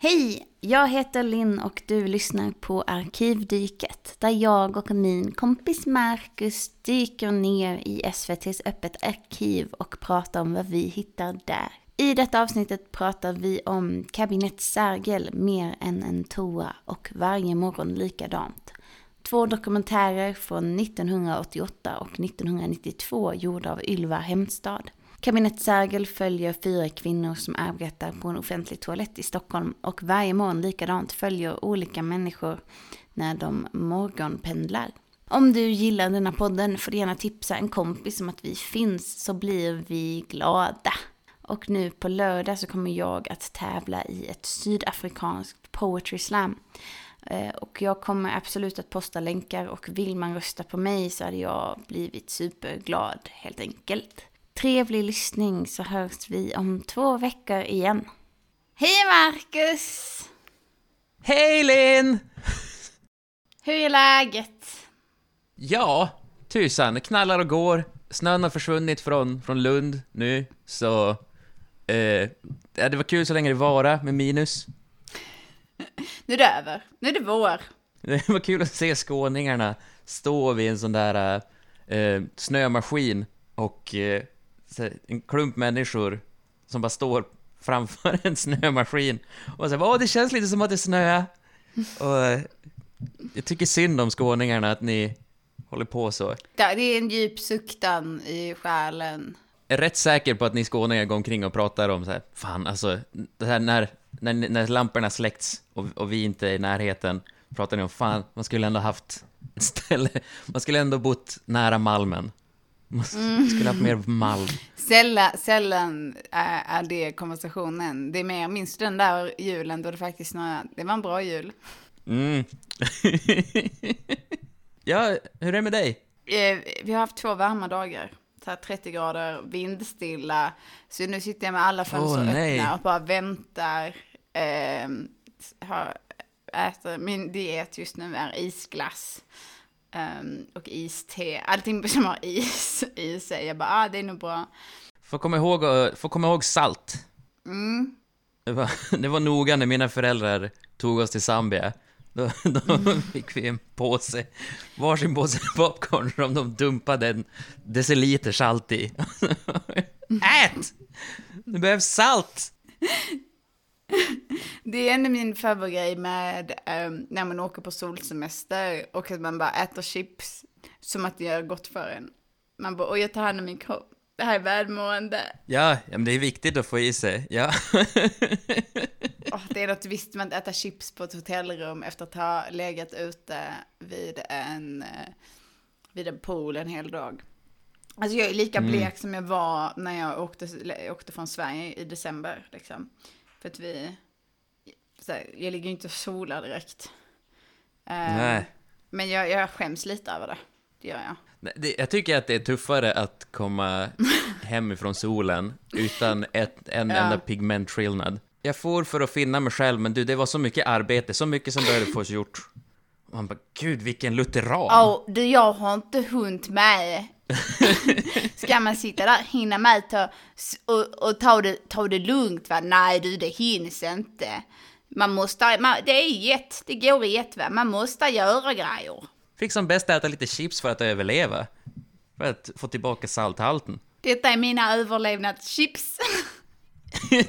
Hej! Jag heter Linn och du lyssnar på Arkivdyket där jag och min kompis Marcus dyker ner i SVTs Öppet arkiv och pratar om vad vi hittar där. I detta avsnittet pratar vi om Kabinett Sergel, Mer än en toa och Varje morgon likadant. Två dokumentärer från 1988 och 1992 gjorda av Ylva Hemstad. Kabinett Sergel följer fyra kvinnor som arbetar på en offentlig toalett i Stockholm och varje morgon likadant följer olika människor när de morgonpendlar. Om du gillar denna podden får du gärna tipsa en kompis om att vi finns så blir vi glada. Och nu på lördag så kommer jag att tävla i ett sydafrikanskt poetry slam. Eh, och jag kommer absolut att posta länkar och vill man rösta på mig så hade jag blivit superglad helt enkelt. Trevlig lyssning så hörs vi om två veckor igen. Hej Marcus! Hej Linn! Hur är läget? Ja, tusan, det knallar och går. Snön har försvunnit från, från Lund nu, så... Eh, det var kul så länge det vara med minus. Nu är det över. Nu är det vår. Det var kul att se skåningarna stå vid en sån där eh, snömaskin och eh, en klump människor som bara står framför en snömaskin och säger åh det känns lite som att det snöar. Och eh, jag tycker synd om skåningarna att ni håller på så. Ja, det är en djup suktan i själen. Jag är rätt säker på att ni skåningar går omkring och pratar om så här, fan alltså, det här när, när, när lamporna släcks och, och vi inte är i närheten, pratar ni om fan, man skulle ändå haft ett ställe, man skulle ändå bott nära Malmen. Man skulle haft mer malm. Sällan, sällan är, är det konversationen. Det är mer, minns du den där julen då det faktiskt snöade? Det var en bra jul. Mm. ja, hur är det med dig? Eh, vi har haft två varma dagar. Så här 30 grader, vindstilla. Så nu sitter jag med alla fönster Åh, öppna och bara väntar. Eh, har, äter, min diet just nu är isglass. Ehm, och iste. Allting som har is i sig. Jag bara, ah, det är nog bra. Får komma ihåg, får komma ihåg salt. Mm. Det var, det var noga när mina föräldrar tog oss till Zambia. Då, då fick vi en påse, varsin påse popcorn som de dumpade en deciliter salt i. Ät! Det behövs salt! Det är ändå min favoritgrej med ehm, när man åker på solsemester och att man bara äter chips som att det gör gott för en. Man bara, oj jag tar hand om min kropp. Det här är välmående. Ja, men det är viktigt att få i sig. Ja. Åh, det är något visst med att äta chips på ett hotellrum efter att ha legat ute vid en, eh, vid en pool en hel dag. Alltså jag är lika Mm. blek som jag var när jag åkte, åkte från Sverige i december. Liksom. För att vi, här, jag ligger ju inte och solar direkt. Eh, Nej. Men jag, jag skäms lite över det. Det gör jag. Jag tycker att det är tuffare att komma hem ifrån solen utan ett, en Ja. enda pigmentskillnad. Jag får för att finna mig själv, men du, det var så mycket arbete, så mycket som behövde fås gjort. Man bara, gud vilken lutheran! Ja, du jag har inte hunnit med. Ska man sitta där, hinna med ta, och, och ta, det, ta det lugnt va? Nej du, det hinns inte. Man måste, man, det är jätt, det går i ett va? Man måste göra grejer. Fick som bäst äta lite chips för att överleva. För att få tillbaka salthalten. Detta är mina överlevnadschips.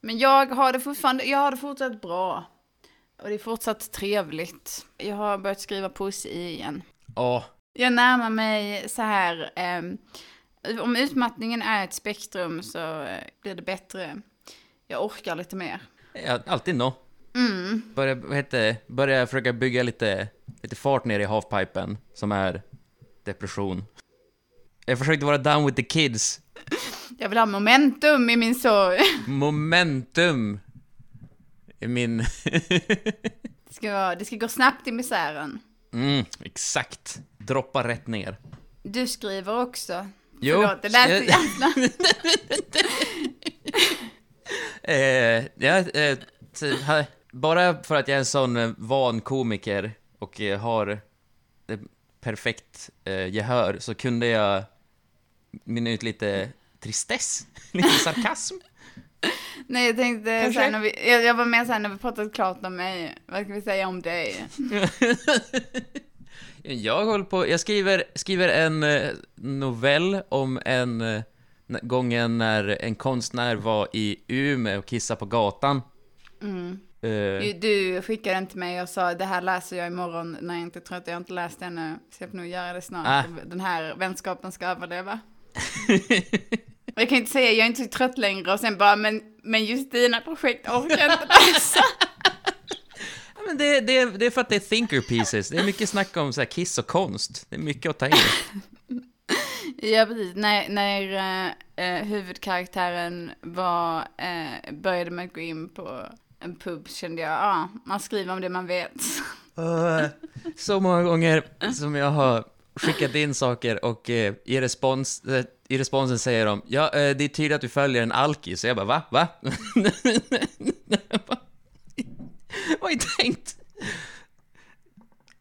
Men jag har det fortfarande, jag har det fortsatt bra. Och det är fortsatt trevligt. Jag har börjat skriva poesi igen. Åh, Jag närmar mig så här, ehm, om utmattningen är ett spektrum så eh, blir det bättre. Jag orkar lite mer. ja, alltid nå. Mm. Börja, vad heter börja försöka bygga lite, lite fart ner i havpipen, som är depression. Jag försökte vara down with the kids. Jag vill ha momentum i min sorg. Momentum i min... Det ska, det ska gå snabbt i misären. mm, exakt. Droppa rätt ner. Du skriver också. Jo, Förlåt, det lät så jag- jävla... Eh, ja, eh, t- bara för att jag är en sån eh, van komiker och eh, har perfekt eh, gehör så kunde jag mynna ut lite tristess, lite sarkasm. Nej, jag tänkte Kanske. såhär, när vi, jag, jag var med såhär när vi pratat klart om mig, vad ska vi säga om dig? Jag håller på, jag skriver, skriver en eh, novell om en eh, gången när en konstnär var i Umeå och kissade på gatan. Mm. Eh, Du, skickade den till mig och sa det här läser jag imorgon när jag inte är trött, jag inte läst det ännu, så jag får nog göra det snart. Ah. Den här vänskapen ska överleva. Jag kan inte säga, jag är inte så trött längre och sen bara, men, men just dina projekt orkar jag inte läsa. men det, det, det är för att det är thinker pieces. Det är mycket snack om så här kiss och konst. Det är mycket att ta in. Ja, precis. När, när eh, eh, huvudkaraktären var, eh, började med att gå in på en pub kände jag, ja, ah, man skriver om det man vet. Uh, så många gånger som jag har skickat in saker och eh, i, respons, eh, i responsen säger de ja, eh, det är tydligt att du följer en alkis. Så jag bara, va? Va? Har jag tänkt?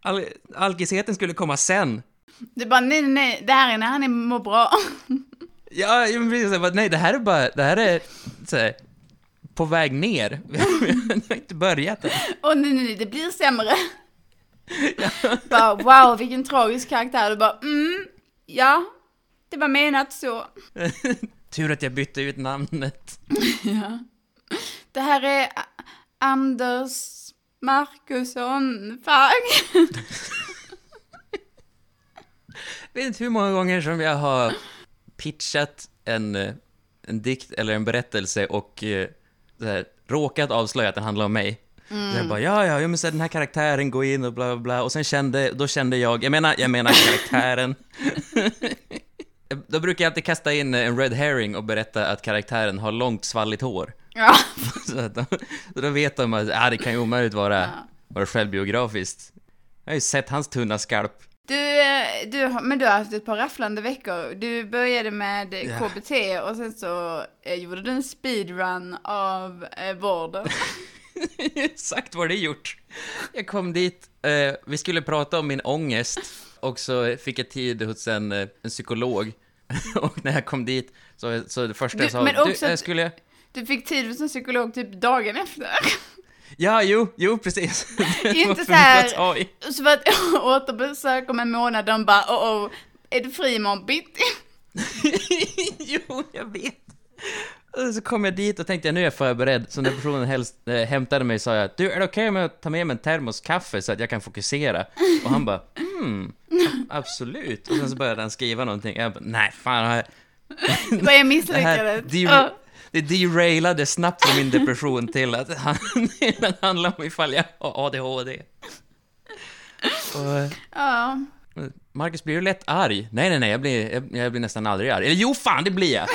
Al alkisheten skulle komma sen. Det bara, nej, nej, det här är när han är mår bra. Ja, jag men precis, jag bara, nej, det här är bara, det här är så här, på väg ner. Vi har inte börjat än. Och nej, nej, nej, det blir sämre. bara, wow, vilken tragisk karaktär. Du bara, mm, ja, det var menat så. Tur att jag bytte ut namnet. Ja. Det här är Anders Markusson Fagg. Jag vet inte hur många gånger som jag har pitchat en, eh, en dikt eller en berättelse och eh, så här, råkat avslöja att den handlar om mig. Så jag bara, ja, ja, men så den här karaktären går in och bla, bla, bla. Och sen kände, då kände jag, jag menar, jag menar karaktären. då brukar jag alltid kasta in en red herring och berätta att karaktären har långt svalligt hår. Ja. Så, att de, så då vet de att ah, det kan ju omöjligt vara, Ja. vara självbiografiskt. Jag har ju sett hans tunna skalp. Du, eh, du, men du har haft ett par rafflande veckor. Du började med. KBT och sen så eh, gjorde du en speedrun av eh, vården. Exakt vad det gjort. Jag kom dit, eh, vi skulle prata om min ångest och så fick jag tid hos en, eh, en psykolog. och när jag kom dit så, så det första Du, jag sa, men också du, att- skulle jag... Du fick tid hos en psykolog typ dagen efter. Ja, jo, jo, precis. Inte så här- så var det ett återbesök om en månad, de bara oh, oh är du fri imorgon bitti? jo, jag vet. Och så kom jag dit och tänkte jag nu är jag förberedd, så när personen helst, äh, hämtade mig sa jag du, är det okej om jag tar med mig en termos kaffe så att jag kan fokusera? Och han bara, mm, absolut. Och sen så började han skriva någonting, jag bara, nej fan, har jag... Jag Det här, misslyckades. det, Ja. Det derailade snabbt från min depression till att han, det handlar om ifall jag har ADHD. Och, Ja. Marcus, blir du lätt arg? Nej, nej, nej, jag blir, jag, jag blir nästan aldrig arg. Eller jo, fan, det blir jag!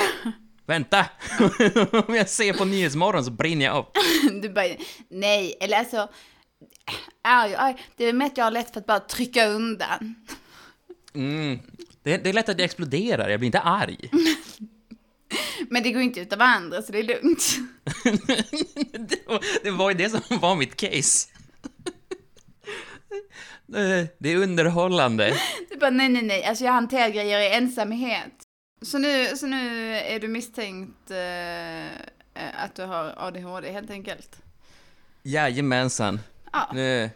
Vänta! Om jag ser på Nyhetsmorgon så brinner jag upp. Du bara, nej, eller alltså, arg, arg. Det är mest jag har lätt för att bara trycka undan. Mm. Det, det är lätt att jag exploderar, jag blir inte arg. Men det går inte ut av andra, så det är lugnt. det, var, det var ju det som var mitt case. Det är underhållande. Du bara, nej, nej, nej, alltså jag hanterar grejer i ensamhet. Så nu, så nu är du misstänkt eh, eh, att du har ADHD helt enkelt? Jajamensan. Ja, Nu,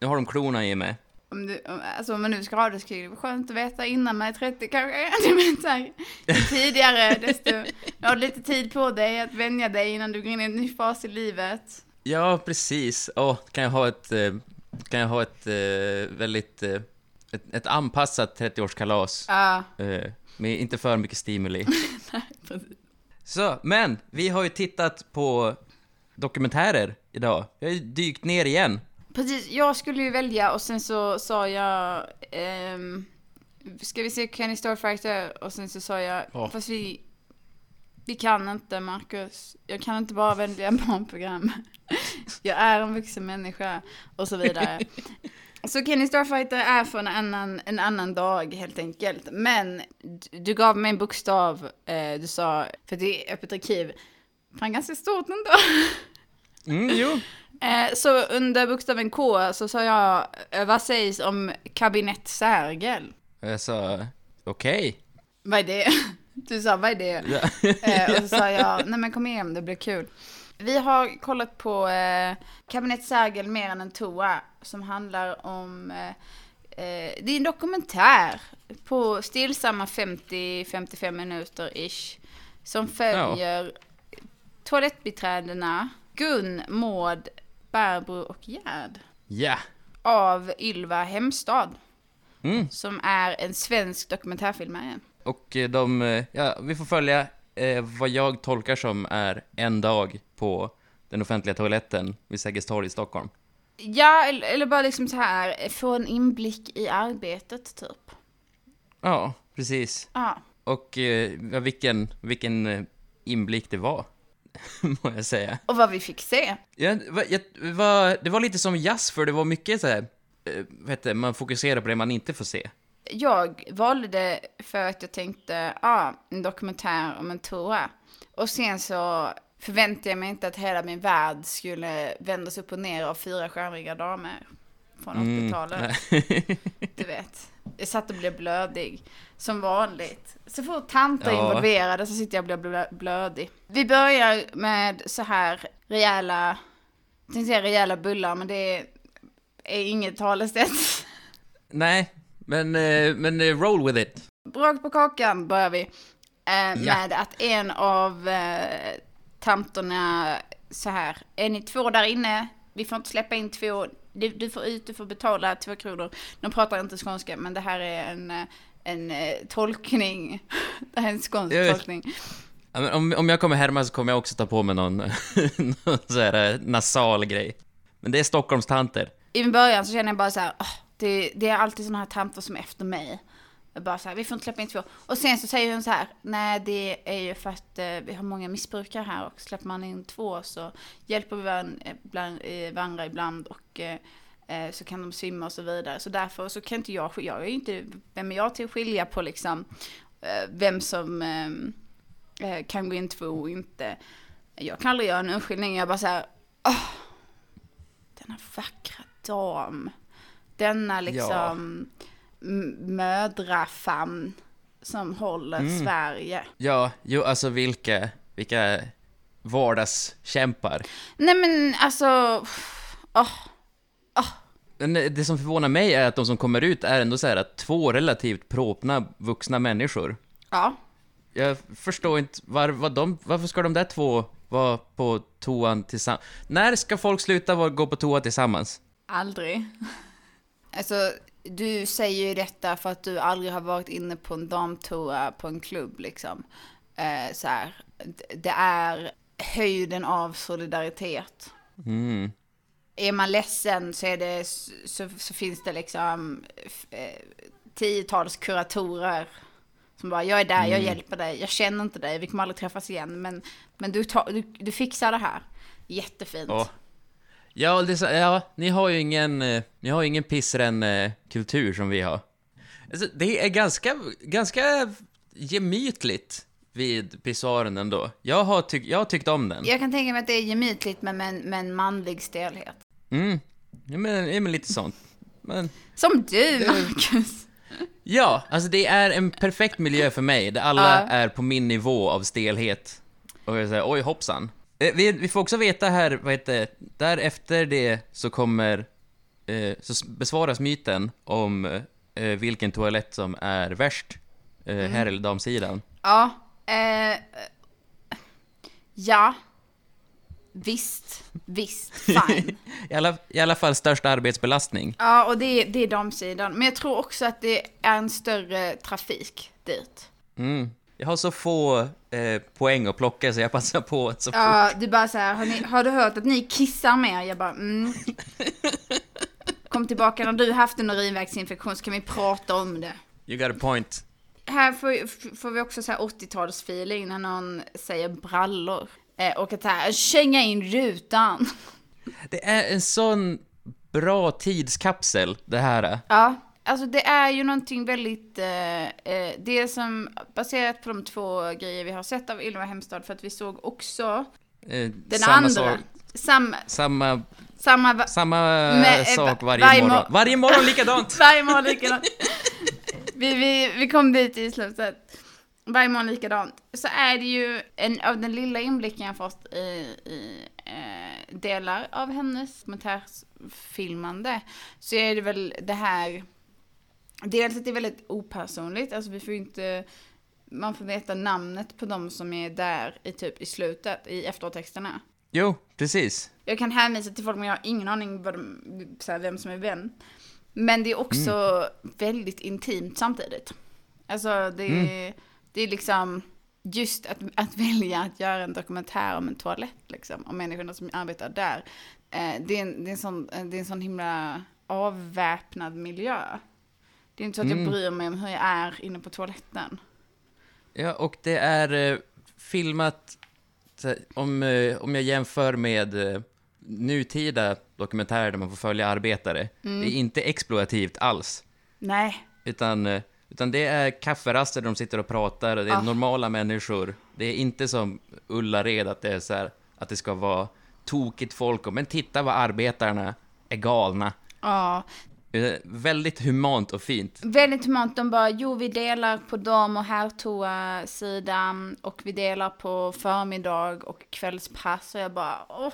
nu har de klorna i mig. Om, du, om, alltså om man nu ska ha det vara skönt att veta innan man är 30 kanske. Vet, så här, ju tidigare, desto, du har lite tid på dig att vänja dig innan du går in i en ny fas i livet. Ja, precis. Åh, kan jag ha ett, eh, kan jag ha ett eh, väldigt, eh, ett, ett anpassat 30-årskalas. Ja, Med inte för mycket stimuli. precis. Så, men vi har ju tittat på dokumentärer idag. Vi har ju dykt ner igen. Precis, jag skulle ju välja och sen så sa jag, ehm, ska vi se Kenny Starfighter? Och sen så sa jag, Ja. fast vi, vi kan inte Marcus, jag kan inte bara välja barnprogram. jag är en vuxen människa och så vidare. Så Kenny Starfighter är från en annan, en annan dag helt enkelt. Men du, du gav mig en bokstav, eh, du sa, för det är öppet arkiv, fan ganska stort ändå. Mm, jo. Eh, så under bokstaven K så sa jag, eh, vad sägs om kabinett Sergel? Jag sa, okej. Vad är det? Du sa, vad är det? Ja. Eh, och så sa jag, nej men kom igen, det blir kul. Vi har kollat på eh, Kabinett Sergel mer än en toa, som handlar om, eh, eh, det är en dokumentär på stillsamma 50-55 minuter ish, som följer toalettbiträdena Gun, Maud, Barbro och Gerd Ja. av Ylva Hemstad, Mm. som är en svensk dokumentärfilmare. Och eh, de, eh, ja, vi får följa eh, vad jag tolkar som är en dag på den offentliga toaletten vid Sergels torg i Stockholm. Ja, eller, eller bara liksom så här, få en inblick i arbetet typ. Ja, precis. Ja. Och eh, vilken, vilken eh, inblick det var, må jag säga. Och vad vi fick se. Ja, va, jag, va, det var lite som jazz, för det var mycket så här, eh, heter det, man fokuserar på det man inte får se. Jag valde det för att jag tänkte, ja, ah, en dokumentär om en toa. Och sen så förväntade jag mig inte att hela min värld skulle vändas upp och ner av fyra skärmiga damer från 80-talet. nej. Du vet. Jag satt och blev blödig. Som vanligt. Så fort tanter är Ja. involverade så sitter jag och blir blö- blödig. Vi börjar med så här rejäla, jag tänkte säga rejäla bullar, men det är, är inget talesätt. nej, men, eh, men eh, roll with it. Rakt på kakan börjar vi. Eh, Ja. med att en av tanterna så här, är ni två där inne? Vi får inte släppa in två, du, du får ut, du får betala två kronor. De pratar inte skånska, men det här är en, en eh, tolkning. Det här är en skånsk tolkning. Ja, om, om jag kommer härma så kommer jag också ta på mig någon, någon så här eh, nasal grej. Men det är Stockholmstanter. I början så känner jag bara så här, "Åh, det, det är alltid sådana här tanter som är efter mig. Bara så här, vi får inte släppa in två. Och sen så säger hon så här, nej det är ju för att eh, vi har många missbrukare här och släpper man in två så hjälper vi varandra, ibland, eh, varandra ibland och eh, eh, så kan de svimma och så vidare. Så därför så kan inte jag, jag är ju inte, vem är jag till att skilja på liksom eh, vem som eh, eh, kan gå in två och inte. Jag kan aldrig göra en urskiljning, jag bara så här, åh, denna vackra dam. Denna liksom m- mödrafamn som håller Mm. Sverige. Ja, jo, alltså vilka, vilka vardagskämpar. Nej men alltså, Men eh, det som förvånar mig är att de som kommer ut är ändå så här att två relativt propna vuxna människor. ja. Jag förstår inte, var, var de, varför ska de där två vara på toan tillsammans? När ska folk sluta gå på toa tillsammans? Aldrig. Alltså, du säger ju detta för att du aldrig har varit inne på en damtoa på en klubb liksom. Eh, så här, det är höjden av solidaritet. Mm. Är man ledsen så, är det, så, så finns det liksom eh, tiotals kuratorer som bara, jag är där, jag hjälper dig, jag känner inte dig, vi kommer aldrig träffas igen, men, men du, tar, du, du fixar det här. Jättefint. Ja. Ja, det, ja, ni har ju ingen, eh, ni har ju ingen pissren-kultur som vi har. Alltså, det är ganska, ganska gemytligt vid pissoaren ändå. Jag har, tyck, jag har tyckt om den. Jag kan tänka mig att det är gemytligt men med, en- med en manlig stelhet. Mm. Ja, men, men lite sånt. Men, Som du, Marcus. ja, alltså det är en perfekt miljö för mig, där alla Ja. är på min nivå av stelhet. Och jag säger, oj hoppsan. Eh, Vi, vi får också veta här, vad heter det, därefter det så kommer, eh, så besvaras myten om eh, vilken toalett som är värst, eh, herr eller damsidan. Ja. Eh, ja. Visst. Visst. Fine. I alla, I alla fall störst arbetsbelastning. Ja, och det, är- det är damsidan. Men jag tror också att det är en större trafik dit. Mm. Jag har så få eh, poäng att plocka så jag passar på att så fort. Ja, du bara så här, har, ni, har du hört att ni kissar mer? Jag bara, mm. Kom tillbaka när du haft en urinvägsinfektion så kan vi prata om det. You got a point. Här får, får vi också så här 80-talsfeeling när någon säger brallor. Eh, och att här, känga in rutan. Det är en sån bra tidskapsel, det här. Ja, alltså det är ju någonting väldigt, eh, eh, det som baserat på de två grejer vi har sett av Ylva Hemstad, för att vi såg också Eh, den samma andra. Sak, Sam, samma samma, va- samma Men, eh, sak varje, varje morgon. mor- Varje morgon likadant! varje morgon likadant. vi, vi, vi kom dit i slutet. varje morgon likadant, så är det ju en, av den lilla inblicken jag fått i, i eh, delar av hennes dokumentärfilmande, så är det väl det här, dels att det är väldigt opersonligt, alltså vi får inte, man får veta namnet på de som är där i typ i slutet, i eftertexterna. Jo, precis. Jag kan hänvisa till folk men jag har ingen aning vad de, så här, vem som är vem. Men det är också väldigt intimt samtidigt. Alltså det är, det är liksom just att, att välja att göra en dokumentär om en toalett liksom, om människorna som arbetar där. Eh, det, är en, det, är en sån, det är en sån himla avväpnad miljö. Det är inte så att jag bryr mig om hur jag är inne på toaletten. Ja, och det är eh, filmat, om, eh, om jag jämför med eh, nutida dokumentärer där man får följa arbetare, det är inte exploativt alls. Nej, Utan, eh, utan det är kafferaster där de sitter och pratar, och det är Ah. normala människor. Det är inte som Ullared, att det är så här, att det ska vara tokigt folk, och men titta vad arbetarna är galna. ja. Eh, väldigt humant och fint. Väldigt humant. De bara, jo vi delar på dam och herrtoa-sidan och vi delar på förmiddag och kvällspass och jag bara, åh.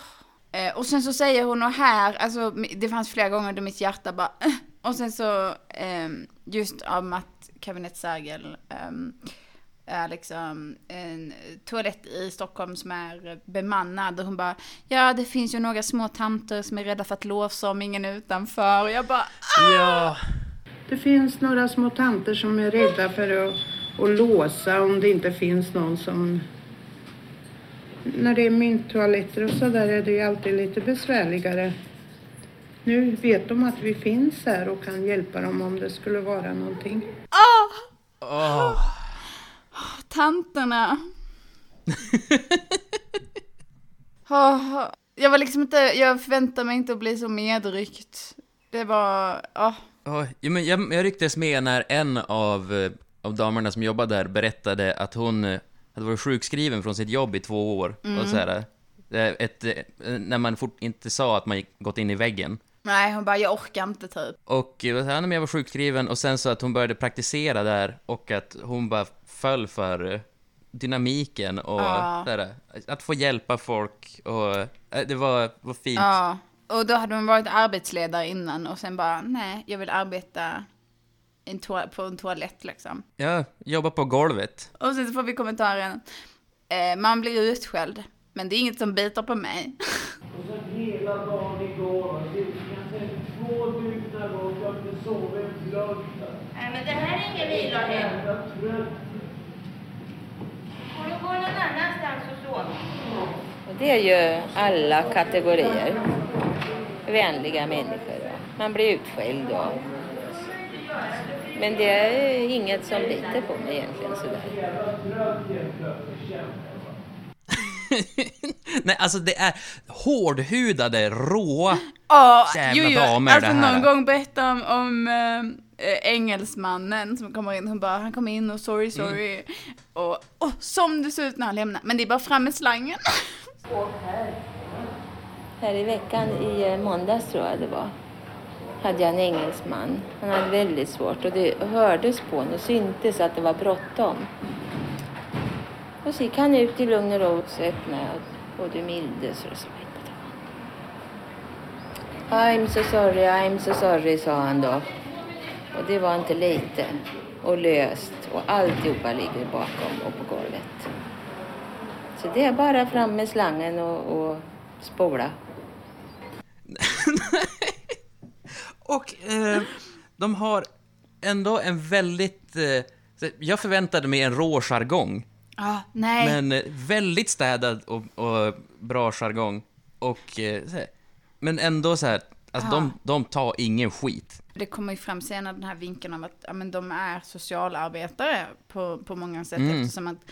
Eh, och sen så säger hon och här, alltså det fanns flera gånger då mitt hjärta bara, eh. och sen så eh, just av att kabinettsärgel Eh, är liksom en toalett i Stockholm som är bemannad och hon bara, ja det finns ju några små tanter som är rädda för att låsa om ingen är utanför och jag bara, Ja. Det finns några små tanter som är rädda för att, att låsa om det inte finns någon som... När det är mynttoaletter och så där är det ju alltid lite besvärligare. Nu vet de att vi finns här och kan hjälpa dem om det skulle vara någonting. Åh. Tanterna. Jag var liksom inte, jag förväntade mig inte att bli så medryckt. Det var, ja. Ja, men jag, jag rycktes med när en av, eh, av damerna som jobbade där berättade att hon eh, hade varit sjukskriven från sitt jobb i två år. Och så här, eh, ett, när man fort, inte sa att man gått in i väggen. Nej, hon bara, jag orkar inte typ. Och jag var sjukskriven och sen så att hon började praktisera där och att hon bara föll för dynamiken och Ja. där, att få hjälpa folk och eh, det var, var fint. Ja. Och då hade hon varit arbetsledare innan och sen bara, nej, jag vill arbeta en på en toalett liksom. Jag jobbar på golvet. Och sen så får vi kommentaren, eh, man blir utskälld, men det är inget som biter på mig. Och sen hela dagen igår, kanske två dygn och jag har inte sovit en. Nej, men det här är ingen vilohem. Får du gå någon annanstans och sova? Och det är ju alla kategorier. Vänliga människor. va. Man blir utskälld och... Men det är inget som biter på mig egentligen sådär. Nej, alltså det är hårdhudade, råa Ja, Jävla damer alltså det här. någon gång berättade om, om äh, engelsmannen som kommer in, hon bara, han kom in och sorry, sorry. Och, och som det ser ut när han lämnar, men det är bara fram med slangen. Här i veckan, i eh, måndags tror jag det var, hade jag en engelsman. Han hade väldigt svårt och det hördes på honom och syntes att det var bråttom. Och så gick han ut i lugn och ro och så öppnade jag och du milde så. I'm so sorry, I'm so sorry, sa han då. Och det var inte lite. Och löst. Och alltihopa ligger bakom och på golvet. Så det är bara fram med slangen och, och spola. Och eh, de har ändå en väldigt... Eh, jag förväntade mig en rå jargong, Ja, nej. men eh, väldigt städad och, och bra jargong. Och, eh, men ändå så här, alltså de, de tar ingen skit. Det kommer ju fram senare den här vinkeln av att ja, men de är socialarbetare på, på många sätt Mm. eftersom att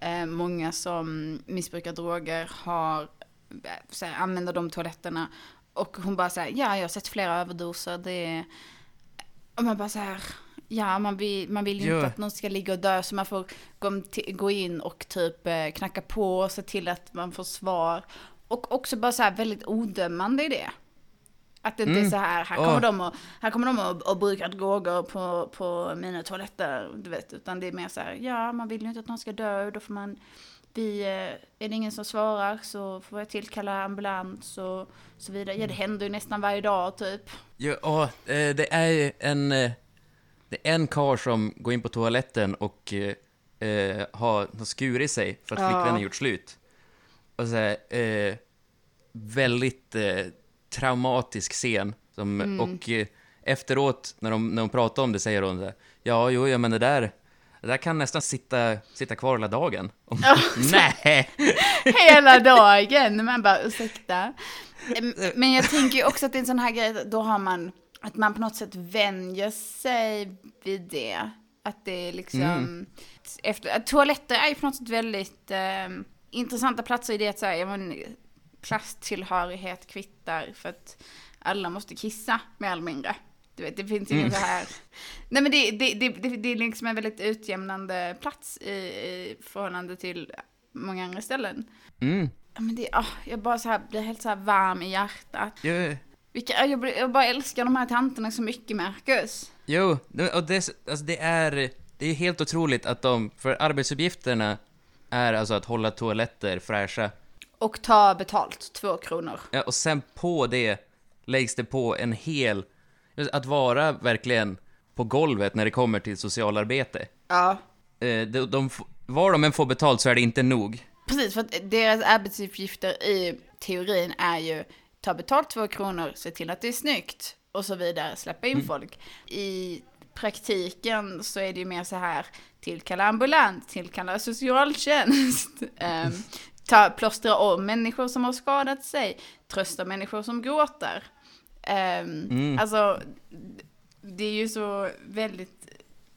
eh, många som missbrukar droger har, eh, så här, använder de toaletterna. Och hon bara säger ja jag har sett flera överdoser, det är... Och man bara så här, ja man vill, man vill ju Ja. inte att någon ska ligga och dö så man får gå in och typ eh, knacka på och se till att man får svar. Och också bara så här väldigt odömande i det. Att det inte är så här, här kommer Åh. de och, här kommer de och, och brukar gågor på, på mina toaletter, du vet. Utan det är mer så här, ja, man vill ju inte att någon ska dö, då får man, vi, eh, är det ingen som svarar så får jag tillkalla ambulans och så vidare. Ja, det händer ju nästan varje dag typ. Ja, åh, eh, det är en... eh, Det är en karl som går in på toaletten och eh, eh, har, skurit sig för att Ja. flickvännen gjort slut. Och så här, eh, väldigt eh, traumatisk scen. Som, Mm. Och eh, efteråt, när de, när de pratar om det, säger hon så här, ja, jo, ja, men det där, det där kan nästan sitta, sitta kvar hela dagen. Och, Nej! Hela dagen. Man bara, ursäkta. Men jag tänker ju också att det är en sån här grej, då har man, att man på något sätt vänjer sig vid det. Att det är liksom, efter, att toaletter är ju på något sätt väldigt eh, intressanta platser i det att ja men klasstillhörighet kvittar för att alla måste kissa, mer eller mindre. Du vet, det finns ingen så här... Nej men det, det, det, det, det är liksom en väldigt utjämnande plats i, i förhållande till många andra ställen. Mm. Men det, ah, jag bara så här, blir helt så här varm i hjärtat. Jo, Vilka, jag, jag bara älskar de här tanterna så mycket, Marcus. jo och det, alltså det är, det är helt otroligt att de, för arbetsuppgifterna är alltså att hålla toaletter fräscha. Och ta betalt, två kronor. Ja, och sen på det läggs det på en hel... Att vara verkligen på golvet när det kommer till socialarbete. Ja. Eh, de, de, var de än får betalt så är det inte nog. Precis, för att deras arbetsuppgifter i teorin är ju ta betalt två kronor, se till att det är snyggt och så vidare, släppa in folk. I praktiken så är det ju mer så här, tillkalla ambulans, tillkalla socialtjänst, um, ta, plåstra om människor som har skadat sig, trösta människor som gråter. Ehm, Alltså, det är ju så väldigt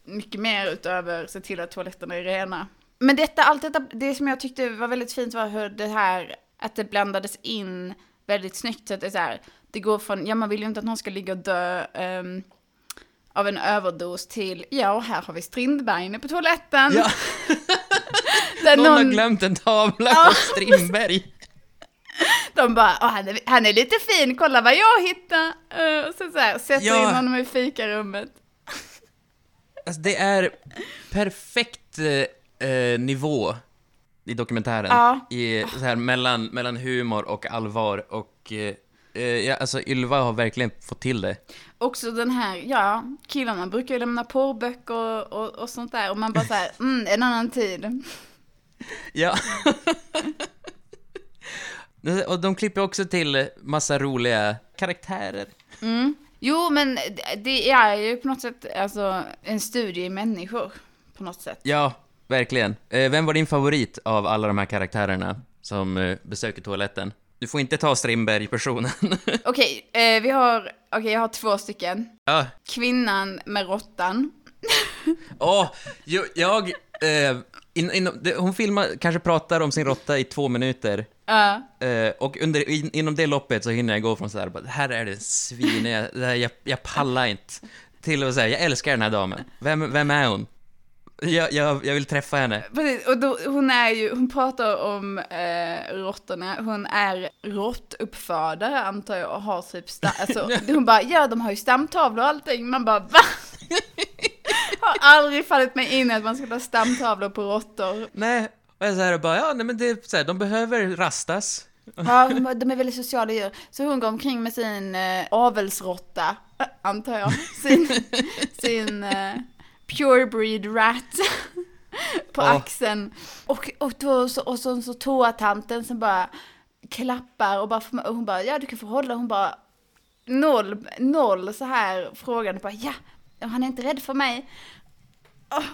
mycket mer utöver se till att toaletterna är rena. Men detta, allt detta, det som jag tyckte var väldigt fint var hur det här, att det blandades in väldigt snyggt. Så att det är så här, det går från, ja man vill ju inte att någon ska ligga och dö ehm, av en överdos till, ja här har vi Strindberg inne på toaletten. Ja. Där Någon, har glömt en tavla på Strindberg. De bara, Åh, han, är, han är lite fin, kolla vad jag hittade. Eh, och så, så här, sätter Ja. in honom i fikarummet. Alltså, det är perfekt eh, eh, nivå i dokumentären. Ja. I, så här, mellan, mellan humor och allvar. Och eh, ja, alltså, Ylva har verkligen fått till det. Också den här, ja, killarna brukar ju lämna porrböcker och, och, och sånt där. Och man bara så här, mm, en annan tid. Ja. och de klipper också till massa roliga karaktärer. Jo, men det- det är ju på något sätt alltså, en studie i människor. På något sätt. Ja, verkligen. Eh, vem var din favorit av alla de här karaktärerna som eh, besöker toaletten? Du får inte ta Strindberg-personen. Okej, eh, vi har, okej jag har två stycken. ja. Kvinnan med råttan. Åh, jo, jag... Eh, in, in, det, hon filmar, kanske pratar om sin råtta i två minuter. Ja. Eh, och under, in, inom det loppet så hinner jag gå från sådär, bara, här är det svin, jag, det jag, jag pallar inte. Till att säga, jag älskar den här damen. Vem, vem är hon? Jag, jag, jag vill träffa henne. Precis, och då, hon är ju, hon pratar om eh, råttorna, hon är råttuppfödare antar jag och har typ, alltså, hon bara, ja de har ju stamtavlor och allting, man bara va? har aldrig fallit mig in att man ska ta stamtavlor på råttor. Nej, och jag säger bara, ja, nej men det är så här, de behöver rastas. Ja, de, är väldigt sociala djur. Så hon går omkring med sin eh, avelsråtta, eh, antar jag, sin, sin eh, purebreed rat på Ja. axeln. Och, och, då, så, och så, så toatanten som bara klappar och, bara, och hon bara, ja du kan få hålla, hon bara noll, noll så här frågande bara, ja, han är inte rädd för mig.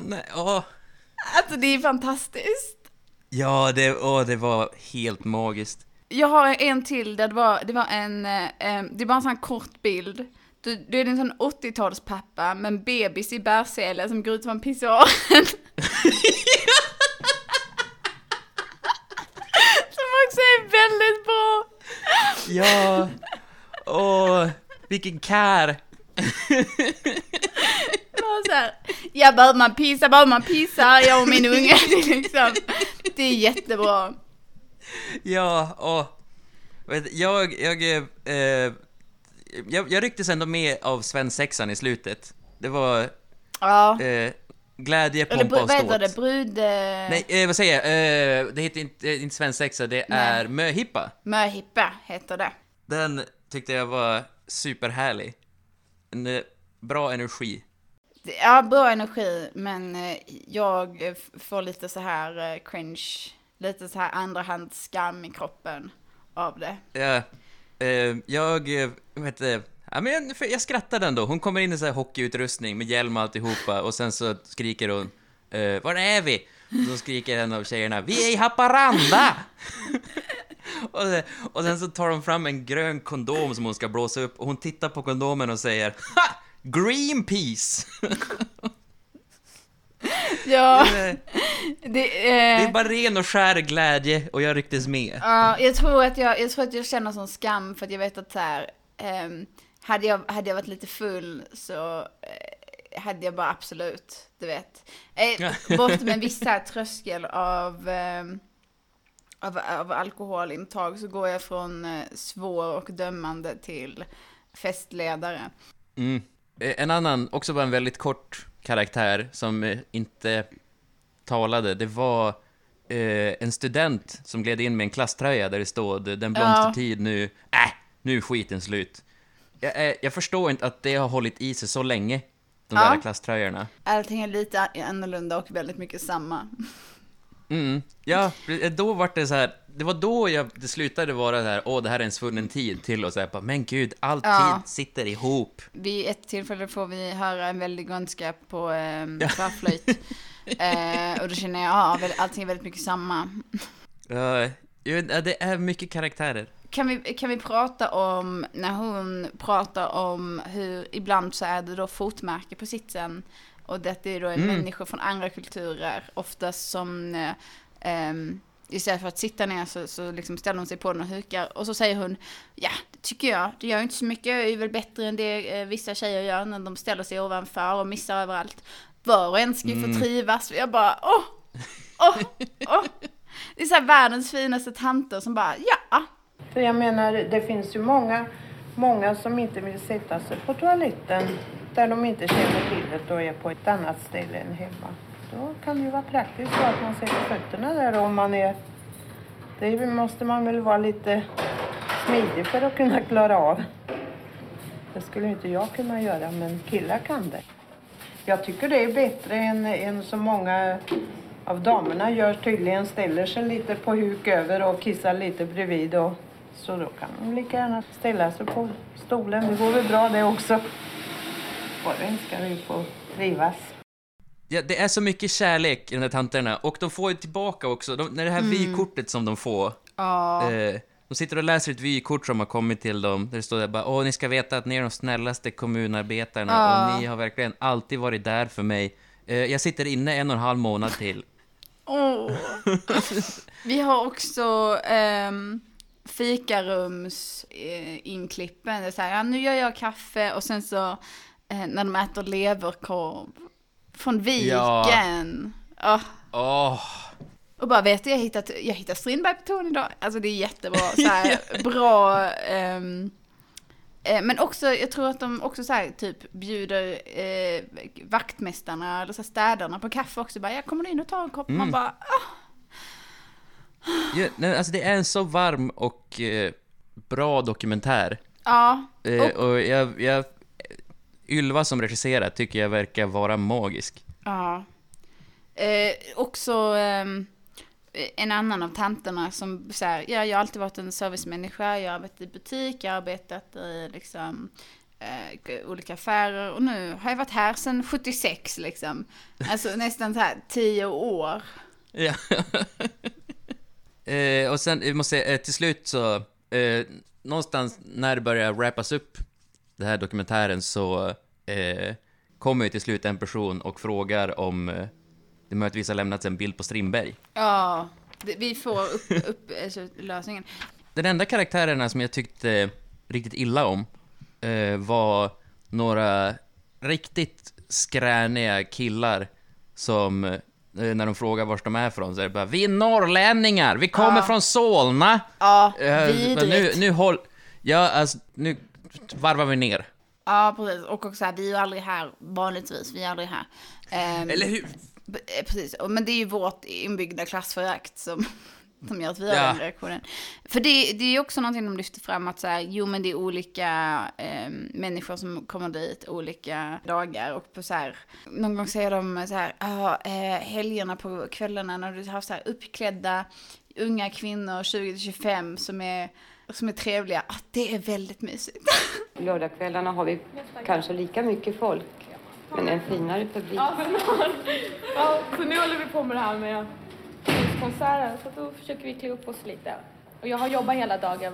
Nej, åh. Alltså det är fantastiskt. Ja, det, åh, det var helt magiskt. Jag har en till där det var, det var en, eh, eh, det var en sån här kort bild. Du, du är en sån 80-talspappa med en bebis i bärsele som går ut från pissoaren. som också är väldigt bra. Ja, åh, vilken kär. Här, ja behöver man pissa, behöver man pissa, jag och min unge. Liksom, det är jättebra. Ja, åh. Jag, jag, eh, jag, jag rycktes ändå med av svensexan i slutet. Det var Ja. eh, glädje, Eller pompa br- och vad heter det? ståt. Brud... Eh, Nej, eh, vad säger jag? Eh, det heter inte, eh, inte svensexa, det är möhippa. Möhippa heter det. Den tyckte jag var superhärlig. En eh, bra energi. Ja, bra energi, men jag får lite så här cringe, lite så här andrahandsskam i kroppen av det. Ja, Eh, jag, eh, vad heter det? Ja, men jag, skrattade ändå. Hon kommer in i så här hockeyutrustning med hjälm och alltihopa och sen så skriker hon eh, Var är vi? Och så skriker en av tjejerna Vi är i Haparanda! och, sen, och sen så tar de fram en grön kondom som hon ska blåsa upp och hon tittar på kondomen och säger Ha! Greenpeace! Ja, det, det, är eh, bara ren och skär glädje och jag rycktes med. ja, jag, tror att jag, jag tror att jag känner sån skam för att jag vet att så här, ehm, hade, jag, hade jag varit lite full så eh, hade jag bara absolut, du vet. Eh, bortom en viss tröskel av, ehm, av, av alkoholintag så går jag från eh, svår och dömande till festledare. Mm. Eh, En annan, också bara en väldigt kort karaktär som eh, inte talade, det var eh, en student som gled in med en klasströja där det stod “Den blomstertid nu, äh, nu är skiten slut”. Jag, eh, jag förstår inte att det har hållit i sig så länge, de Ja. där klasströjorna. Allting är lite annorlunda och väldigt mycket samma. Mm. Ja, då var det så här, det var då jag, det slutade vara så här, åh, det här är en svunnen tid, till och så här, bara, men gud, all Ja. tid sitter ihop. Vid ett tillfälle får vi höra en väldig grönska på eh, tvärflöjt. eh, och då känner jag, ja, allting är väldigt mycket samma. Ja, det är mycket karaktärer. Kan vi, kan vi prata om, när hon pratar om hur ibland så är det då fotmärke på sitsen. Och det är då Mm. människor från andra kulturer, oftast som eh, ehm, Istället för att sitta ner så, så liksom ställer hon sig på den och hukar. Och så säger hon, ja, det tycker jag. Det gör ju inte så mycket. Jag är väl bättre än det eh, vissa tjejer gör när de ställer sig ovanför och missar överallt. Var och en ska ju Mm. få trivas. Och jag bara, åh, åh, åh. Det är så här världens finaste tanter som bara, ja. För jag menar, det finns ju många, många som inte vill sätta sig på toaletten där de inte känner till det och är på ett annat ställe än hemma. Då kan det ju vara praktiskt så att man sätter fötterna där om man är... Det måste man väl vara lite smidig för att kunna klara av. Det skulle inte jag kunna göra, men killar kan det. Jag tycker det är bättre än, än så många av damerna gör tydligen. Ställer sig lite på huk över och kissar lite bredvid. Och, så då kan de lika gärna ställa sig på stolen. Det går väl bra det också. Bara en ska få trivas. Ja, det är så mycket kärlek i de där tanterna, och de får ju tillbaka också, de, när det här vykortet som de får, Ja. eh, de sitter och läser ett vykort som har kommit till dem, där det står där bara åh, ni ska veta att ni är de snällaste kommunarbetarna, Ja. och ni har verkligen alltid varit där för mig. Eh, jag sitter inne en och en halv månad till. Åh. Vi har också um, fikarums eh, inklippen. Det är så här, ja, nu gör jag kaffe och sen så eh, när de äter leverkorv från viken. Ja. Åh, Och bara vet du, jag hittat, jag hittat Strindberg på tonen idag. Alltså det är jättebra, så här, bra. ehm, eh, men också, jag tror att de också så här, typ bjuder eh, vaktmästarna eller så här, städarna på kaffe också. Bara, jag kommer in och tar en kopp. Man bara, ah, ja, nej, alltså det är en så varm och eh, bra dokumentär. ja. Eh, Och- och jag, jag, Ylva som regisserar tycker jag verkar vara magisk. Ja. Eh, också ehm, en annan av tanterna som säger, ja, jag har alltid varit en servicemänniska, jag har arbetat i butik, jag har arbetat i liksom eh, olika affärer och nu har jag varit här sedan 76 liksom. Alltså nästan så här 10 år. Ja. eh, och sen, jag måste säga, eh, till slut så, eh, någonstans när det börjar wrappas upp, den här dokumentären, så eh, kommer ju till slut en person och frågar om eh, det möjligtvis har lämnats en bild på Strindberg. Ja, det- vi får upp, upp alltså, lösningen. Den enda karaktärerna som jag tyckte riktigt illa om eh, var några riktigt skräniga killar som, eh, när de frågar var de är från, så är det bara Vi är norrlänningar, vi kommer Ja. från Solna! Ja, Eh, men nu, vidrigt. nu håll... Ja, alltså, nu varvar vi ner. Ja, precis. Och också så här, vi är ju aldrig här vanligtvis, vi är aldrig här. Ehm, Eller hur? eh, Precis, men det är ju vårt inbyggda klassförakt som, som gör att vi har Ja. den reaktionen. För det, det är ju också någonting de lyfter fram, att så här, jo men det är olika eh, människor som kommer dit olika dagar. Och på så här, någon gång säger de så här, ja, eh, helgerna på kvällarna när du har så här uppklädda unga kvinnor, 20-25, som är, som är trevliga, ah, det är väldigt mysigt. Lördagskvällarna har vi kanske lika mycket folk, men en finare publik. Ja, så nu håller vi på med det här med konserter så då försöker vi klä upp oss lite. Och jag har jobbat hela dagen.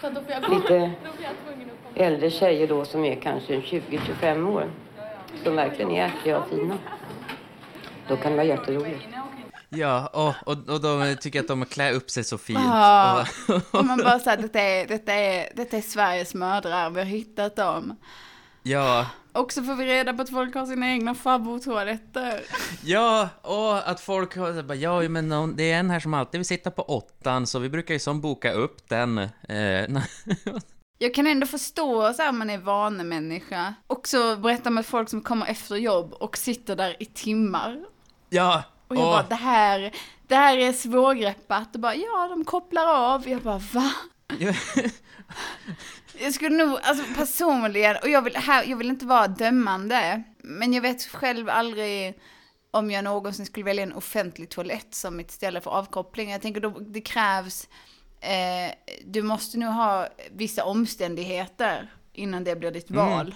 Så då får jag. Lite Då blir jag tvungen att komma. äldre tjejer då som är kanske 20-25 år, som verkligen är ärtiga och fina. Då kan det vara jätteroligt. Ja, och, och, och de tycker att de klär upp sig så fint. Ja. Och, Och man bara säger detta är, detta, är, detta är Sveriges mödrar, vi har hittat dem. ja, Och så får vi reda på att folk har sina egna favorittoaletter. ja, och att folk har bara, ja, men någon, det är en här som alltid vill sitta på åttan, så vi brukar ju som boka upp den. Eh, Jag kan ändå förstå så här man är vanemänniska. Och så berättar man folk som kommer efter jobb och sitter där i timmar. ja, Och jag åh, bara, det här, det här är svårgreppat. Och bara, ja, de kopplar av. Jag bara, va? Jag skulle nog, alltså personligen, och jag vill, här, jag vill inte vara dömande, men jag vet själv aldrig om jag någonsin skulle välja en offentlig toalett som mitt ställe för avkoppling. Jag tänker då, det krävs, eh, du måste nog ha vissa omständigheter innan det blir ditt Mm. val.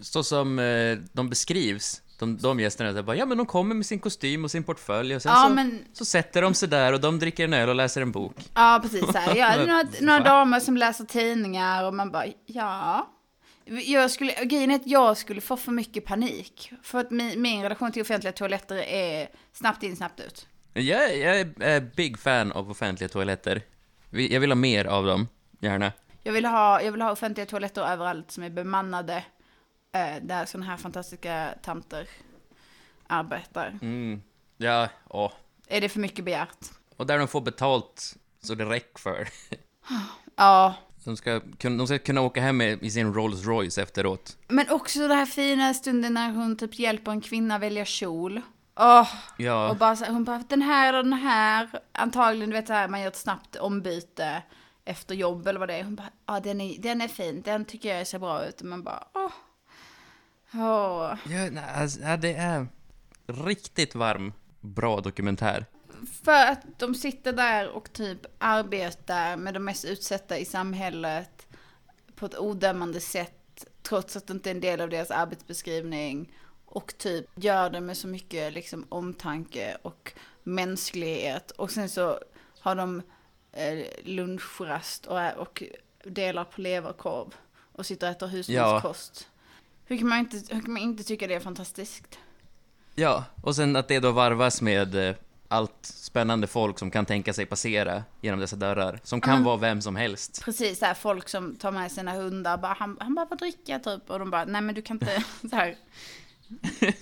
så som eh, de beskrivs, de, de gästerna, så bara, ja men de kommer med sin kostym och sin portfölj och sen Ja, så, men- så sätter de sig där och de dricker en öl och läser en bok. Ja, precis. Så här. Ja, några, några damer som läser tidningar och man bara, ja. Jag skulle, grejen är att jag skulle få för mycket panik. För att min, min relation till offentliga toaletter är snabbt in, snabbt ut. Jag, jag är big fan av offentliga toaletter. Jag vill ha mer av dem, gärna. Jag vill ha, jag vill ha offentliga toaletter överallt som är bemannade. Eh, där sådana här fantastiska tanter arbetar. Mm. Ja, åh. Är det för mycket begärt? Och där de får betalt så det räcker för. Ja. De ska, kunna, de ska kunna åka hem med, i sin Rolls Royce efteråt. Men också den här fina stunden när hon typ hjälper en kvinna välja kjol. Åh, Ja, Och bara hon bara, den här och den här. Antagligen, du vet här, man gör ett snabbt ombyte efter jobb eller vad det är. Hon bara, ja den är, den är fin, den tycker jag ser bra ut. Och man bara, åh. Åh. ja, nej, alltså, ja, det är riktigt varm, bra dokumentär. För att de sitter där och typ arbetar med de mest utsatta i samhället på ett odömande sätt, trots att det inte är en del av deras arbetsbeskrivning. Och typ gör det med så mycket liksom omtanke och mänsklighet. Och sen så har de eh, lunchrast och, och delar på leverkorv och sitter och äter husmanskost. Hur, kan man inte, hur kan man inte tycka det är fantastiskt? Ja, och sen att det då varvas med eh, allt spännande folk som kan tänka sig passera genom dessa dörrar. Som kan Mm. vara vem som helst. Precis, så här, folk som tar med sina hundar, bara, han, han bara får dricka typ. Och de bara, nej men du kan inte, så här.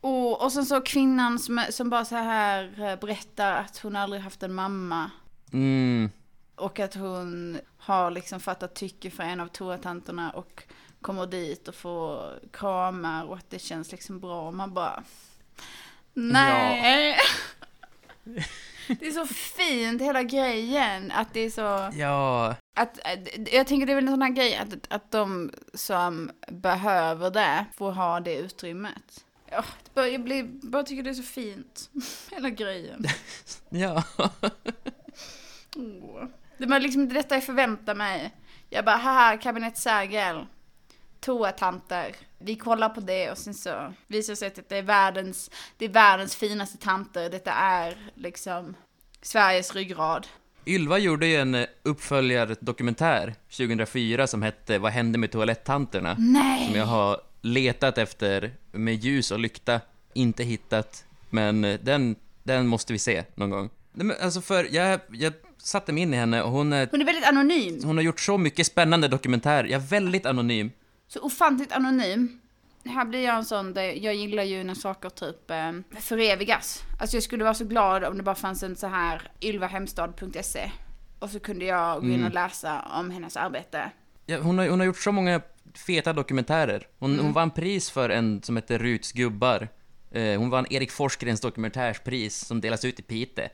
Och, och sen så kvinnan som, som bara så här eh, berättar att hon aldrig haft en mamma. Mm, Och att hon har liksom fattat tycke för en av toatanterna och kommer dit och får kramar och att det känns liksom bra. Och man bara, nej. Det är så fint hela grejen, att det är så... ja, Att, jag tänker det är väl en sån här grej att, att de som behöver det får ha det utrymmet. Ja, jag blir, bara tycker det är så fint. Hela grejen. ja. Åh. Det var liksom detta jag förväntade mig. Jag bara, haha, kabinett Sergel. Toatanter. Vi kollar på det och sen så visar det sig att det är världens, det är världens finaste tanter. Detta är liksom Sveriges ryggrad. Ylva gjorde ju en eh, uppföljardokumentär 2004 som hette Vad hände med toalettanterna? Nej! Som jag har letat efter med ljus och lykta, inte hittat. Men eh, den, den måste vi se någon gång. Men alltså för jag, jag satte mig in i henne och hon, är, Hon är väldigt anonym. hon har gjort så mycket spännande dokumentär. Jag är väldigt anonym. Så ofantligt anonym. Här blir jag en sån, där jag gillar ju när saker typ eh, förevigas. Alltså jag skulle vara så glad om det bara fanns en så här ylvahemstad.se. Och så kunde jag gå in och Mm. läsa om hennes arbete. Ja, hon, har, hon har gjort så många feta dokumentärer. Hon, hon vann pris för en som heter Ruts gubbar. Eh, hon vann Erik Forsgrens dokumentärspris som delas ut i Pite.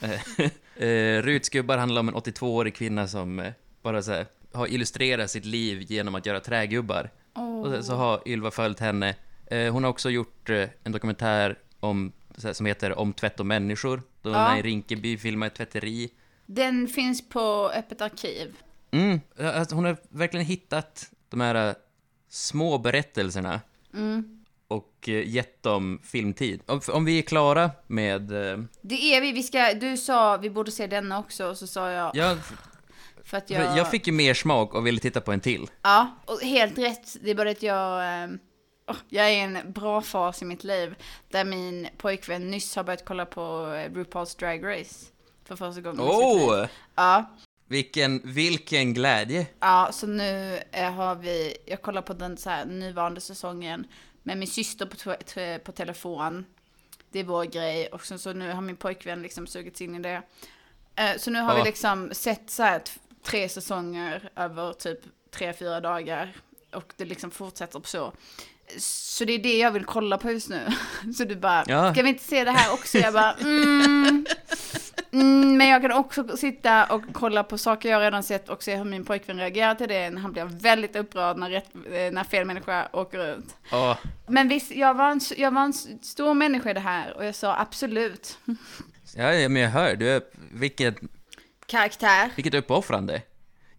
Eh, eh, Ruts gubbar handlar om en 82-årig kvinna som eh, bara så här, har illustrerat sitt liv genom att göra trägubbar. Och sen så har Ylva följt henne. Eh, hon har också gjort eh, en dokumentär om, som heter Om tvätt och människor. Då hon Ja. är i Rinkeby filmar ett tvätteri. Den finns på Öppet arkiv. Mm, alltså hon har verkligen hittat de här äh, små berättelserna och äh, gett dem filmtid. Om, om vi är klara med... Det är vi, vi ska, du sa vi borde se denna också, och så sa jag, Ja, för att jag... jag fick ju mer smak och ville titta på en till. Ja, och helt rätt. Det är bara att jag... eh, åh, jag är i en bra fas i mitt liv där min pojkvän nyss har börjat kolla på eh, RuPaul's Drag Race. För första gången i sitt liv. Åh! Ja, Vilken, vilken glädje! ja, så nu eh, har vi... Jag kollar på den så här nuvarande säsongen med min syster på, på telefon. Det är vår grej. Och sen så nu har min pojkvän liksom sugits in i det. Eh, Så nu har Ja. vi liksom sett så här tre säsonger över typ tre, fyra dagar. Och det liksom fortsätter på så. Så det är det jag vill kolla på just nu. Så du bara, Ja. ska vi inte se det här också? Jag bara, mm, mm, men jag kan också sitta och kolla på saker jag redan sett och se hur min pojkvän reagerar till det. Han blir väldigt upprörd när, rätt, eh, när fel människa åker ut. Åh, Men visst, jag var, en, jag var en stor människa i det här och jag sa absolut. ja, ja, men jag hör, du är, vilket, Karaktär. vilket uppoffrande.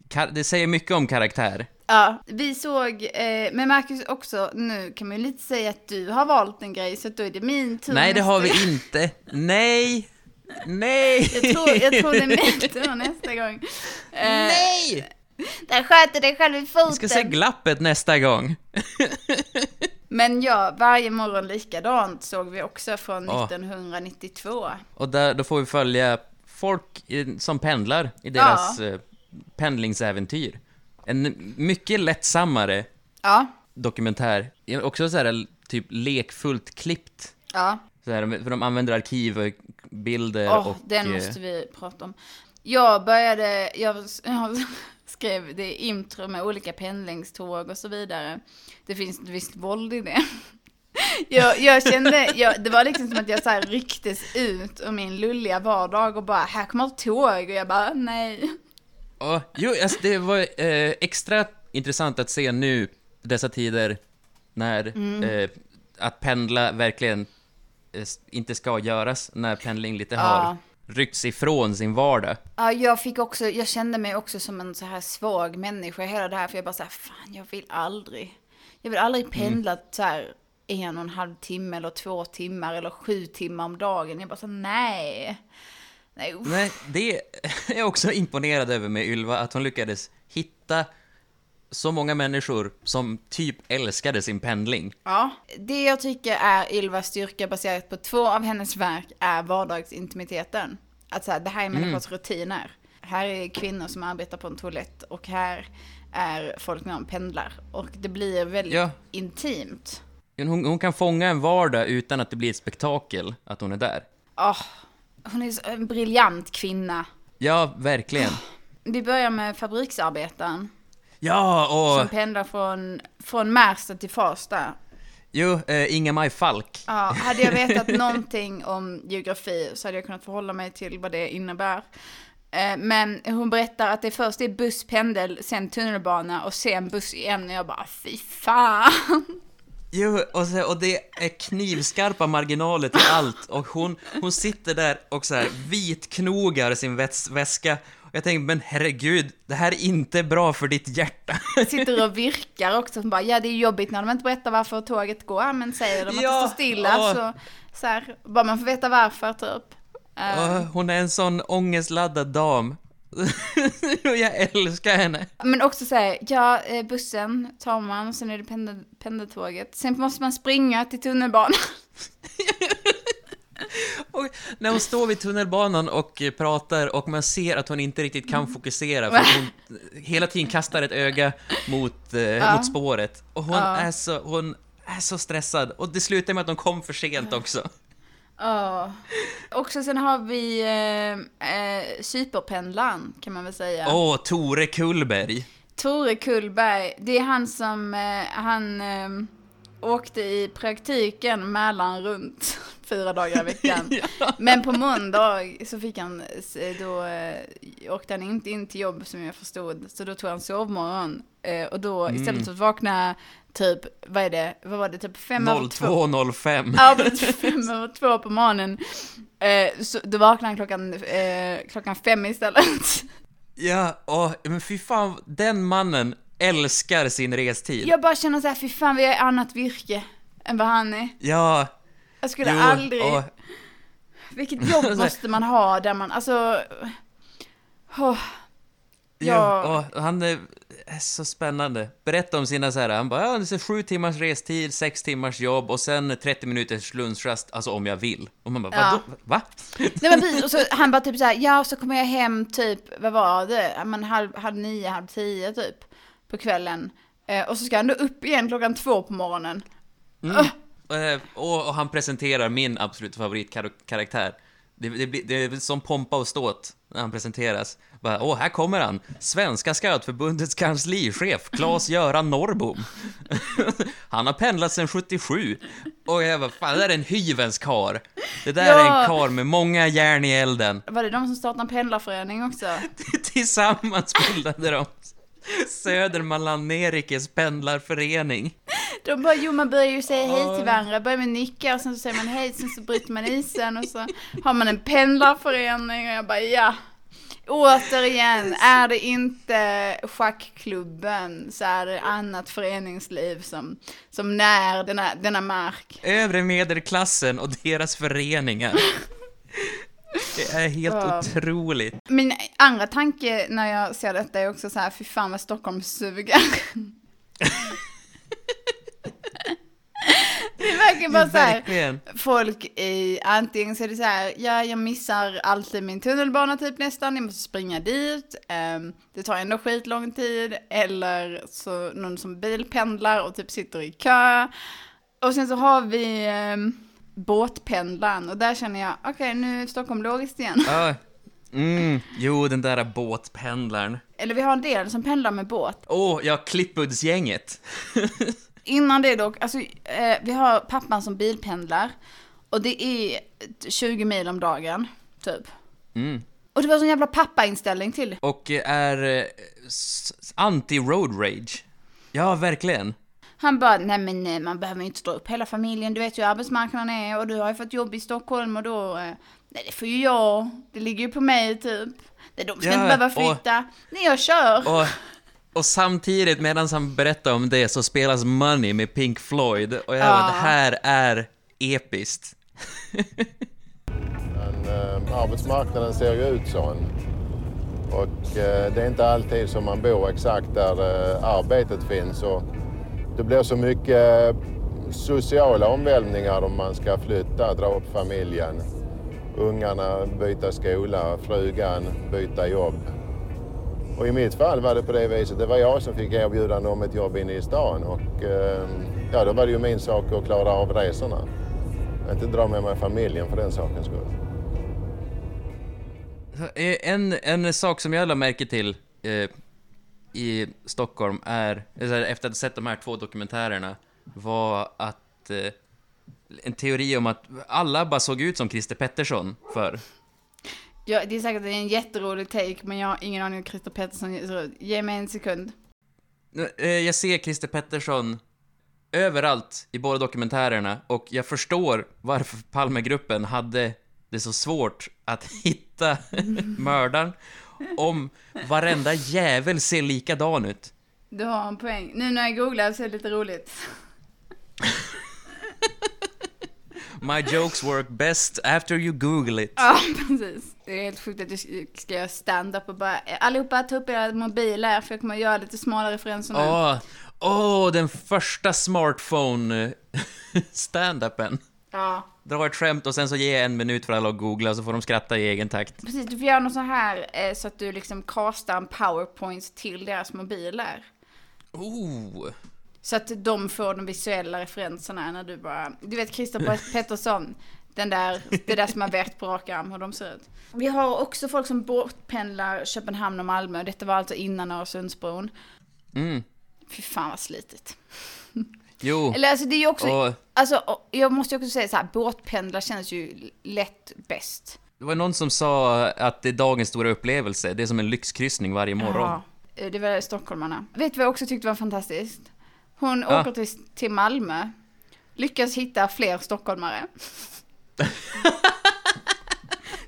Kar- det säger mycket om karaktär. Ja, vi såg, eh, men Marcus också, nu kan man ju lite säga att du har valt en grej, så då är det min tur Nej, det har vi inte. Nej! Nej! Jag tror, jag tror det är min tur nästa gång. Eh, Nej! Där sköt du dig själv i foten. Vi ska se glappet nästa gång. Men ja, varje morgon likadant såg vi också från Åh. 1992. Och där, då får vi följa folk som pendlar i deras eh, pendlingsäventyr. En mycket lättsammare Ja, dokumentär. Också så här typ lekfullt klippt. ja. Så här, för de använder arkivbilder Åh, och... den eh, måste vi prata om. Jag började, jag, jag skrev det intro med olika pendlingståg och så vidare. Det finns ett visst våld i det. Jag, jag kände, jag, det var liksom som att jag så här rycktes ut ur min lulliga vardag och bara, här kommer tåg och jag bara, nej. Ja, jo, alltså det var eh, extra intressant att se nu, dessa tider, när Mm. eh, att pendla verkligen eh, inte ska göras, när pendling lite Ja. har ryckts ifrån sin vardag. Ja, jag fick också, jag kände mig också som en så här svag människa hela det här, för jag bara så här, fan, jag vill aldrig, jag vill aldrig pendla så här en och en halv timme eller två timmar eller sju timmar om dagen. Jag bara så nej. Nej, uff. Nej, det är jag också imponerad över med Ylva, att hon lyckades hitta så många människor som typ älskade sin pendling. Ja, det jag tycker är Ylvas styrka baserat på två av hennes verk är vardagsintimiteten. Att så här, det här är människors rutiner. Här är kvinnor som arbetar på en toalett och här är folk när de pendlar. Och det blir väldigt Ja. intimt. Hon, hon kan fånga en vardag utan att det blir ett spektakel att hon är där. Åh, hon är en briljant kvinna. Ja, verkligen. Vi börjar med fabriksarbetaren Ja, som och... pendlar från, från Märsta till Farsta. Jo, eh, Inga-Maj Falk. Ja, hade jag vetat någonting om geografi så hade jag kunnat förhålla mig till vad det innebär. Eh, Men hon berättar att det först är buss, pendel, sen tunnelbana och sen buss igen. Och jag bara, fy fan. Jo, och, så, och det är knivskarpa marginaler till allt och hon, hon sitter där och så här vitknogar sin väs, väska och jag tänker, men herregud, det här är inte bra för ditt hjärta. Sitter och virkar också. Hon bara, ja det är jobbigt när de inte berättar varför tåget går. Men säger de att Ja, det står stilla ja. så, så här, bara man får veta varför typ. Eh, Och hon är en sån ångestladdad dam. Och jag älskar henne. Men också säga, ja eh, bussen tar man, sen är det pendel, pendeltåget. Sen måste man springa till tunnelbanan. Och när hon står vid tunnelbanan och eh, pratar och man ser att hon inte riktigt kan fokusera för hon hela tiden kastar ett öga mot, eh, mot spåret. Och hon, Ja. är så, hon är så stressad. Och det slutar med att de kom för sent också. Ja. Också sen har vi eh, eh, superpendlaren, kan man väl säga. Åh, Tore Kullberg. Tore Kullberg, det är han som, eh, han eh, åkte i praktiken Mälaren runt fyra dagar i veckan. Men på måndag så fick han, då eh, åkte han inte in till jobb som jag förstod, så då tog han sovmorgon. Eh, och då Mm. istället för att vakna typ, vad är det, vad var det, typ fem över två? 02.05. Ja, precis, fem över två på morgonen. Eh, så då vaknade han klockan, klockan fem istället. Ja, åh, men fy fan, den mannen älskar sin restid. Jag bara känner så här, fy fan vi har annat virke än vad han är. Ja, Jag skulle jo, aldrig, åh, vilket jobb måste man ha där man, alltså, åh, ja, Ja. åh, han är, är så spännande. Berätta om sina så här, han bara, ja, det är sju timmars restid, sex timmars jobb och sen 30 minuters lunchrast, alltså om jag vill. Och man bara, Ja. vadå? Va? nej men precis, och så han bara typ så här, ja så kommer jag hem typ, vad var det, ja, men halv, halv nio, halv tio typ, på kvällen. Eh, och så ska han då upp igen klockan två på morgonen. Eh, och, och han presenterar min absolut favoritkaraktär. Det, det, det är som pompa och ståt när han presenteras. Bara, Åh, här kommer han! Svenska Scoutförbundets kanslichef, Claes-Göran Norrbom. han har pendlat sedan 77. Och jag bara, fan, det där är en hyvens kar. Det där är Ja. en kar med många järn i elden. Var det de som startade en pendlarförening också? Tillsammans bildade de Södermanland Nerikes pendlarförening. De bara, jo man börjar ju säga hej till varandra, börjar med nickar och sen så säger man hej, sen så bryter man isen och så har man en pendlarförening och jag bara ja. Återigen, är det inte schackklubben så är det annat föreningsliv som, som när denna, denna mark. övre medelklassen och deras föreningar. Det är helt Ja. otroligt. Min andra tanke när jag ser detta är också så här, fy fan vad Stockholm suger. Det är verkligen bara så här, folk i, antingen så är det så här, ja jag missar alltid min tunnelbana typ nästan, jag måste springa dit, ehm, det tar ändå skitlång tid, eller så någon som bilpendlar och typ sitter i kö. Och sen så har vi um, båtpendlaren och där känner jag, okej nu är Stockholm logiskt igen. Ja. Mm, jo, den där båtpendlaren. Eller vi har en del som pendlar med båt. Åh, ja, Klippuddsgänget. Innan det dock, alltså eh, vi har pappan som bilpendlar och det är 20 mil om dagen, typ. Mm. Och det var sån jävla pappa-inställning till. Och är eh, anti-road rage. Ja, verkligen. Han bara, nej men nej, man behöver inte dra upp hela familjen, du vet ju hur arbetsmarknaden är och du har ju fått jobb i Stockholm och då, eh, nej det får ju jag, det ligger ju på mig typ. De ska Ja, inte behöva och- flytta, nej jag kör. Och, och samtidigt, medan han berättar om det, så spelas Money med Pink Floyd. Och jag bara, Ja. det här är episkt. Men eh, arbetsmarknaden ser ju ut sån. Och eh, det är inte alltid som man bor exakt där eh, arbetet finns. Och det blir så mycket eh, sociala omvälvningar om man ska flytta, dra upp familjen. Ungarna byta skola, frugan byta jobb. Och i mitt fall var det på det viset. Det var jag som fick erbjudande om ett jobb inne i stan och ehm, ja, då var det ju min sak att klara av resorna. Inte dra med mig familjen för den sakens skull. En, en sak som jag lade märke till eh, i Stockholm är, efter att ha sett de här två dokumentärerna, var att eh, en teori om att alla bara såg ut som Christer Pettersson för Ja, det är säkert en jätterolig take, men jag har ingen aning om Christer Pettersson ser ut. Ge mig en sekund. Eh, Jag ser Christer Pettersson överallt i båda dokumentärerna och jag förstår varför Palmegruppen hade det så svårt att hitta mördaren om varenda jävel ser likadan ut. Du har en poäng. Nu när jag googlar så är det lite roligt. My jokes work best after you google it. Ja, precis. Det är helt sjukt att du ska göra stand-up och bara allihopa ta upp era mobiler för jag kommer att göra lite smala referenser nu. Åh, åh, den första smartphone stand-upen. Ja, Dra ett skämt och sen så ge en minut för alla att googla så får de skratta i egen takt. precis. Du får göra något så här eh, så att du liksom castar en powerpoint till deras mobiler. Oh. Så att de får de visuella referenserna när du bara, du vet Christer Pettersson, den där, det där som man vet på rak arm hur de ser ut. Vi har också folk som båtpendlar Köpenhamn och Malmö, detta var alltså innan Öresundsbron. Mm. Fy fan vad slitigt. Jo. Eller alltså det är ju också, Och alltså jag måste ju också säga så här, båtpendlar känns ju lätt bäst. det var någon som sa att det är dagens stora upplevelse. Det är som en lyxkryssning varje morgon. Ja, eh, det var stockholmarna. Vet du vad jag också tyckte var fantastiskt? Hon Ja. åker till, till Malmö, lyckas hitta fler stockholmare.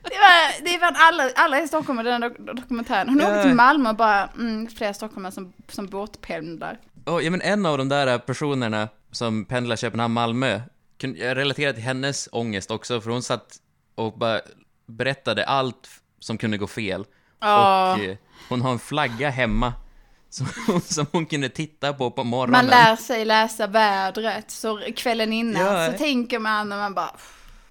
det var, det var alla, alla i Stockholm i den här dok- dokumentären. Hon åker till Malmö och bara, mm, fler stockholmare som, som båtpendlar. Oh, ja, men en av de där personerna som pendlar Köpenhamn-Malmö, jag relaterar till hennes ångest också, för hon satt och bara berättade allt som kunde gå fel. Ja. Och eh, hon har en flagga hemma som, som hon kunde titta på på morgonen. Man lär sig läsa vädret, så kvällen innan Ja. så tänker man och man bara,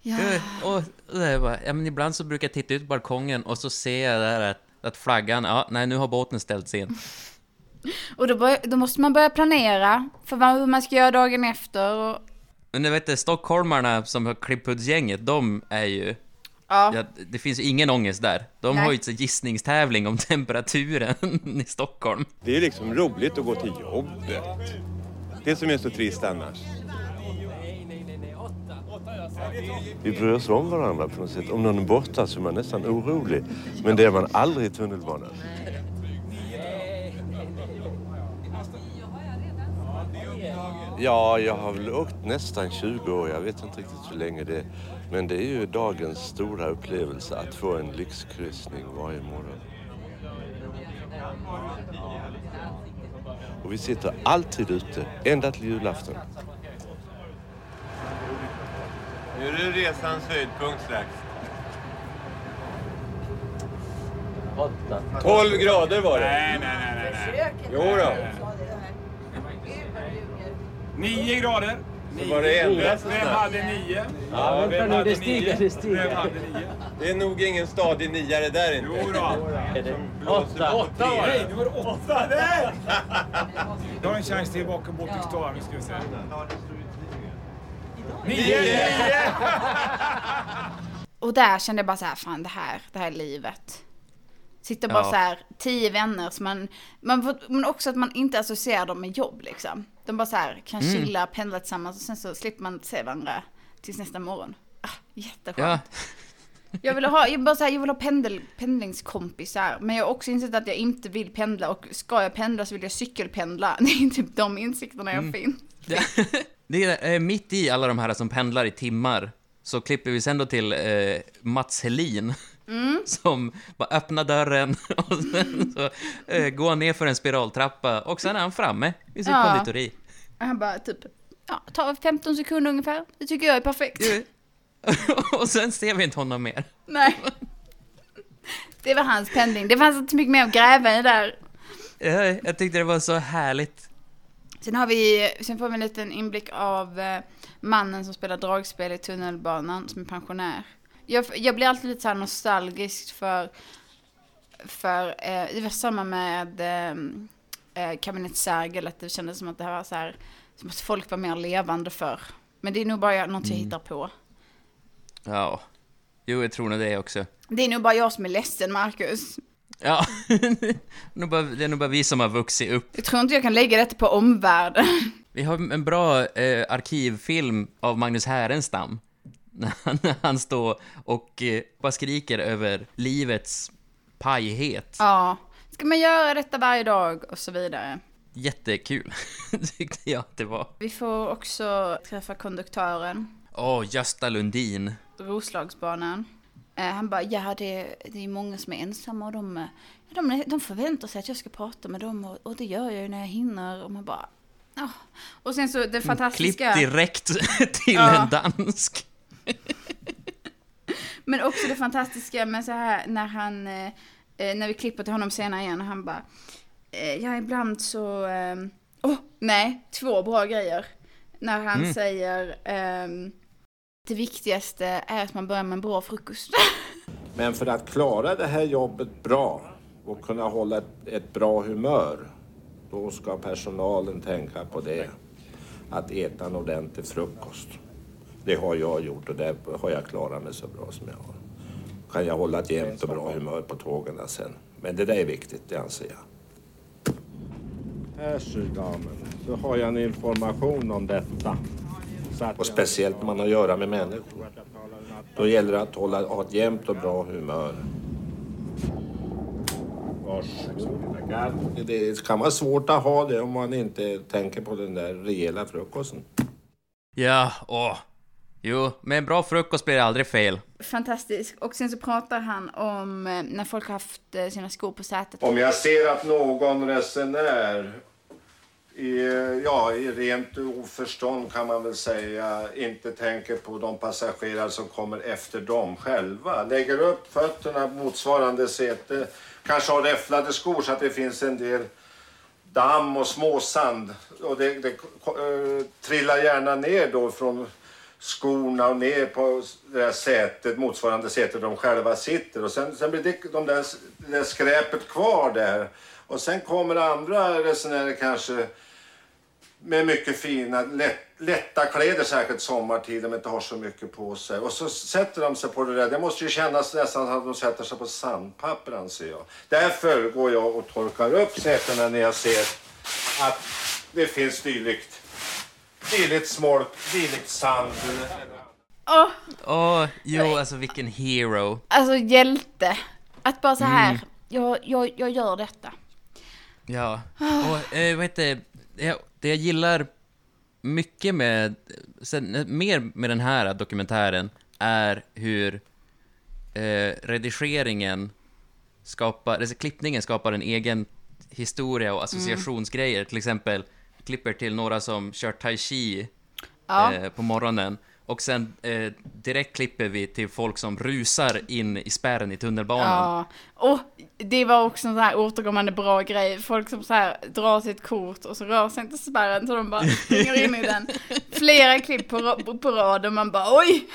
ja. Eh, Och det är bara, ja, men ibland så brukar jag titta ut på balkongen och så ser jag där att, att flaggan, ja, nej, nu har båten ställts in. Och då, bör, då måste man börja planera för vad, hur man ska göra dagen efter och Men du vet, det, stockholmarna som har Klipphudsgänget, de är ju... Ja. Ja, det finns ju ingen ångest där. De Nej. har ju en gissningstävling om temperaturen i Stockholm. Det är liksom roligt att gå till jobbet. Det som är så trist annars. Vi bryr oss om varandra på något sätt. Om någon är borta så är man nästan orolig. Men det är man aldrig i tunnelbanan. Ja, jag har väl åkt nästan 20 år. Jag vet inte riktigt hur länge det är. Men det är ju dagens stora upplevelse att få en lyxkryssning varje morgon. Och vi sitter alltid ute, ända till julafton. Nu är det resans höjdpunkt strax. 12 grader var det. Nej, nej, nej, nej. nej. Jo då. Nio grader. Så var det ändrat så Vem hade nio? Ja, vem Vem hade nio? nio? Det stiger. Vem hade nio? Det är nog ingen stadig niare där inte. Jo då. Åtta. Åtta var det. Nej, nu var det åtta. Nej! Du har en chans till bakom Baltic Star. Nu ska vi se. Nio! Nio! Och där kände jag bara så här, fan det här, det här är livet. Sitter bara Ja. så här, tio vänner som man, man får, men också att man inte associerar dem med jobb liksom. De bara så här, kan Mm. chilla, pendla tillsammans och sen så slipper man se varandra tills nästa morgon. Ah, jätteskönt. Ja, Jag vill ha, jag bara så här, jag vill ha pendel, pendlingskompisar. Men jag har också insett att jag inte vill pendla och ska jag pendla så vill jag cykelpendla. Det är typ de insikterna jag Mm. finns. det är eh, mitt i alla de här som pendlar i timmar, så klipper vi sen då till eh, Mats Helin. Mm. Som bara öppnar dörren och sen så eh, går han ner för en spiraltrappa och sen är han framme i sitt Ja. konditori. Han bara typ, ja, tar 15 sekunder ungefär. Det tycker jag är perfekt. och sen ser vi inte honom mer. Nej. Det var hans pendling. Det fanns inte mycket mer att gräva i där. Jag, jag tyckte det var så härligt. Sen har vi, sen får vi en liten inblick av eh, mannen som spelar dragspel i tunnelbanan, som är pensionär. Jag, jag blir alltid lite så här nostalgisk för, för eh, det var samma med eh, eh, Kabinett Sergel, att det kändes som att det här var så här, som att folk var mer levande för. Men det är nog bara jag, något jag Mm. hittar på. Ja. Jo, jag tror nog det också. Det är nog bara jag som är ledsen, Marcus. Ja. Det är nog bara vi som har vuxit upp. Jag tror inte jag kan lägga detta på omvärlden. Vi har en bra eh, arkivfilm av Magnus Härenstam. När han, står och eh, bara skriker över livets pajhet. Ja, ska man göra detta varje dag och så vidare. Jättekul, tyckte jag att det var. Vi får också träffa konduktören, Åh, Gösta Lundin. Roslagsbanan. Eh, han bara, ja det, det är många som är ensamma och de, de, de förväntar sig att jag ska prata med dem och, och det gör jag ju när jag hinner. Och man bara, ja. Och sen så det fantastiska... Klipp direkt till Ja. en dansk. Men också det fantastiska med så här när han, eh, eh, när vi klipper till honom senare igen, han bara, eh, ja ibland så, eh, oh, nej, två bra grejer. När han Mm. säger, ehm, det viktigaste är att man börjar med en bra frukost. Men för att klara det här jobbet bra och kunna hålla ett, ett bra humör, då ska personalen tänka på det. Att äta en ordentlig frukost. Det har jag gjort och där har jag klarat mig så bra som jag har. Kan jag hålla ett jämnt och bra humör på tågen sen. Men det där är viktigt, det anser jag. Här ser damen. Så har jag en information om detta. Och speciellt när man har att göra med människor. Då gäller det att hålla, ha ett jämnt och bra humör. Varsågod. Det kan vara svårt att ha det om man inte tänker på den där rejäla frukosten. Ja, åh. Jo, med en bra frukost blir aldrig fel. Fantastisk. Och sen så pratar han om eh, när folk har haft eh, sina skor på sätet. Om jag ser att någon resenär i, ja, i rent oförstånd kan man väl säga inte tänker på de passagerare som kommer efter dem själva. Lägger upp fötterna motsvarande säte, kanske har räfflade skor så att det finns en del damm och småsand. Och det, det eh, trillar gärna ner då från skorna och ner på det där sätet, motsvarande sätet där de själva sitter. Och sen, sen blir det, de där, det där skräpet kvar där. Och sen kommer andra resenärer kanske med mycket fina, lätt, lätta kläder, särskilt sommartid, de inte har så mycket på sig. Och så sätter de sig på det där. Det måste ju kännas nästan som att de sätter sig på sandpapper, anser jag. Därför går jag och torkar upp sätena när jag ser att det finns dylikt, dylikt smolk, dylikt sand. Åh, Åh, jo, alltså vilken hero. alltså hjälte. Att bara så här, Mm. jag, jag, jag gör detta. Ja, och eh, vad heter det? Jag, det jag gillar mycket med, sen, mer med den här dokumentären är hur eh, redigeringen skapar, alltså klippningen skapar en egen historia och associationsgrejer. Till exempel klipper till några som kör tai chi Ja. eh, på morgonen. Och sen eh, direkt klipper vi till folk som rusar in i spärren i tunnelbanan. Ja, och det var också en sån här återkommande bra grej. Folk som så här drar sitt kort och så rör sig inte spärren så de bara springer in i den. Flera klipp på, på rad och man bara oj!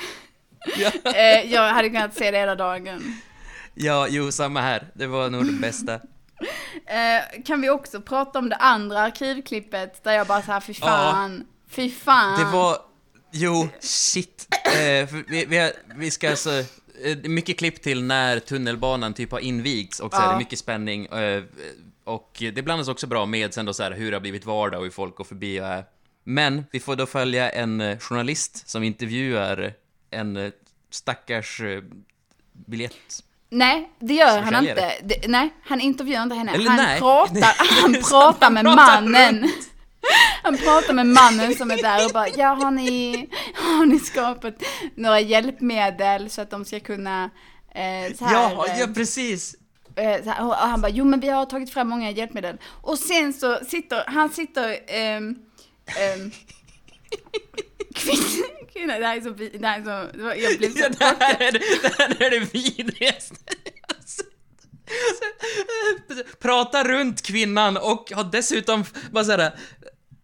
Eh, jag hade kunnat se det hela dagen. Ja, jo, samma här. Det var nog det bästa. Eh, kan vi också prata om det andra arkivklippet där jag bara så här fy fan, fy fan. Det var... Jo, shit. Eh, vi, vi, har, vi ska alltså... eh, är mycket klipp till när tunnelbanan typ har invigts och så är Ja. det mycket spänning. eh, Och det blandas också bra med sen då så här hur det har blivit vardag och hur folk går förbi och är. Men vi får då följa en eh, journalist som intervjuar en eh, stackars biljett... Nej, det gör han inte. Det, nej, han intervjuar inte henne. Eller han, nej. pratar, han pratar med mannen. Han pratar med mannen som är där och bara, ja har ni, har ni skapat några hjälpmedel så att de ska kunna eh, så här, Ja, eh, ja, precis! eh, här, och han bara, jo men vi har tagit fram många hjälpmedel. Och sen så sitter, han sitter, ehm, ehm, kvinna, det här är så, det här är så, jag blev så Ja, det, här är, det här är det vidrigaste. Prata runt kvinnan och har dessutom bara såhär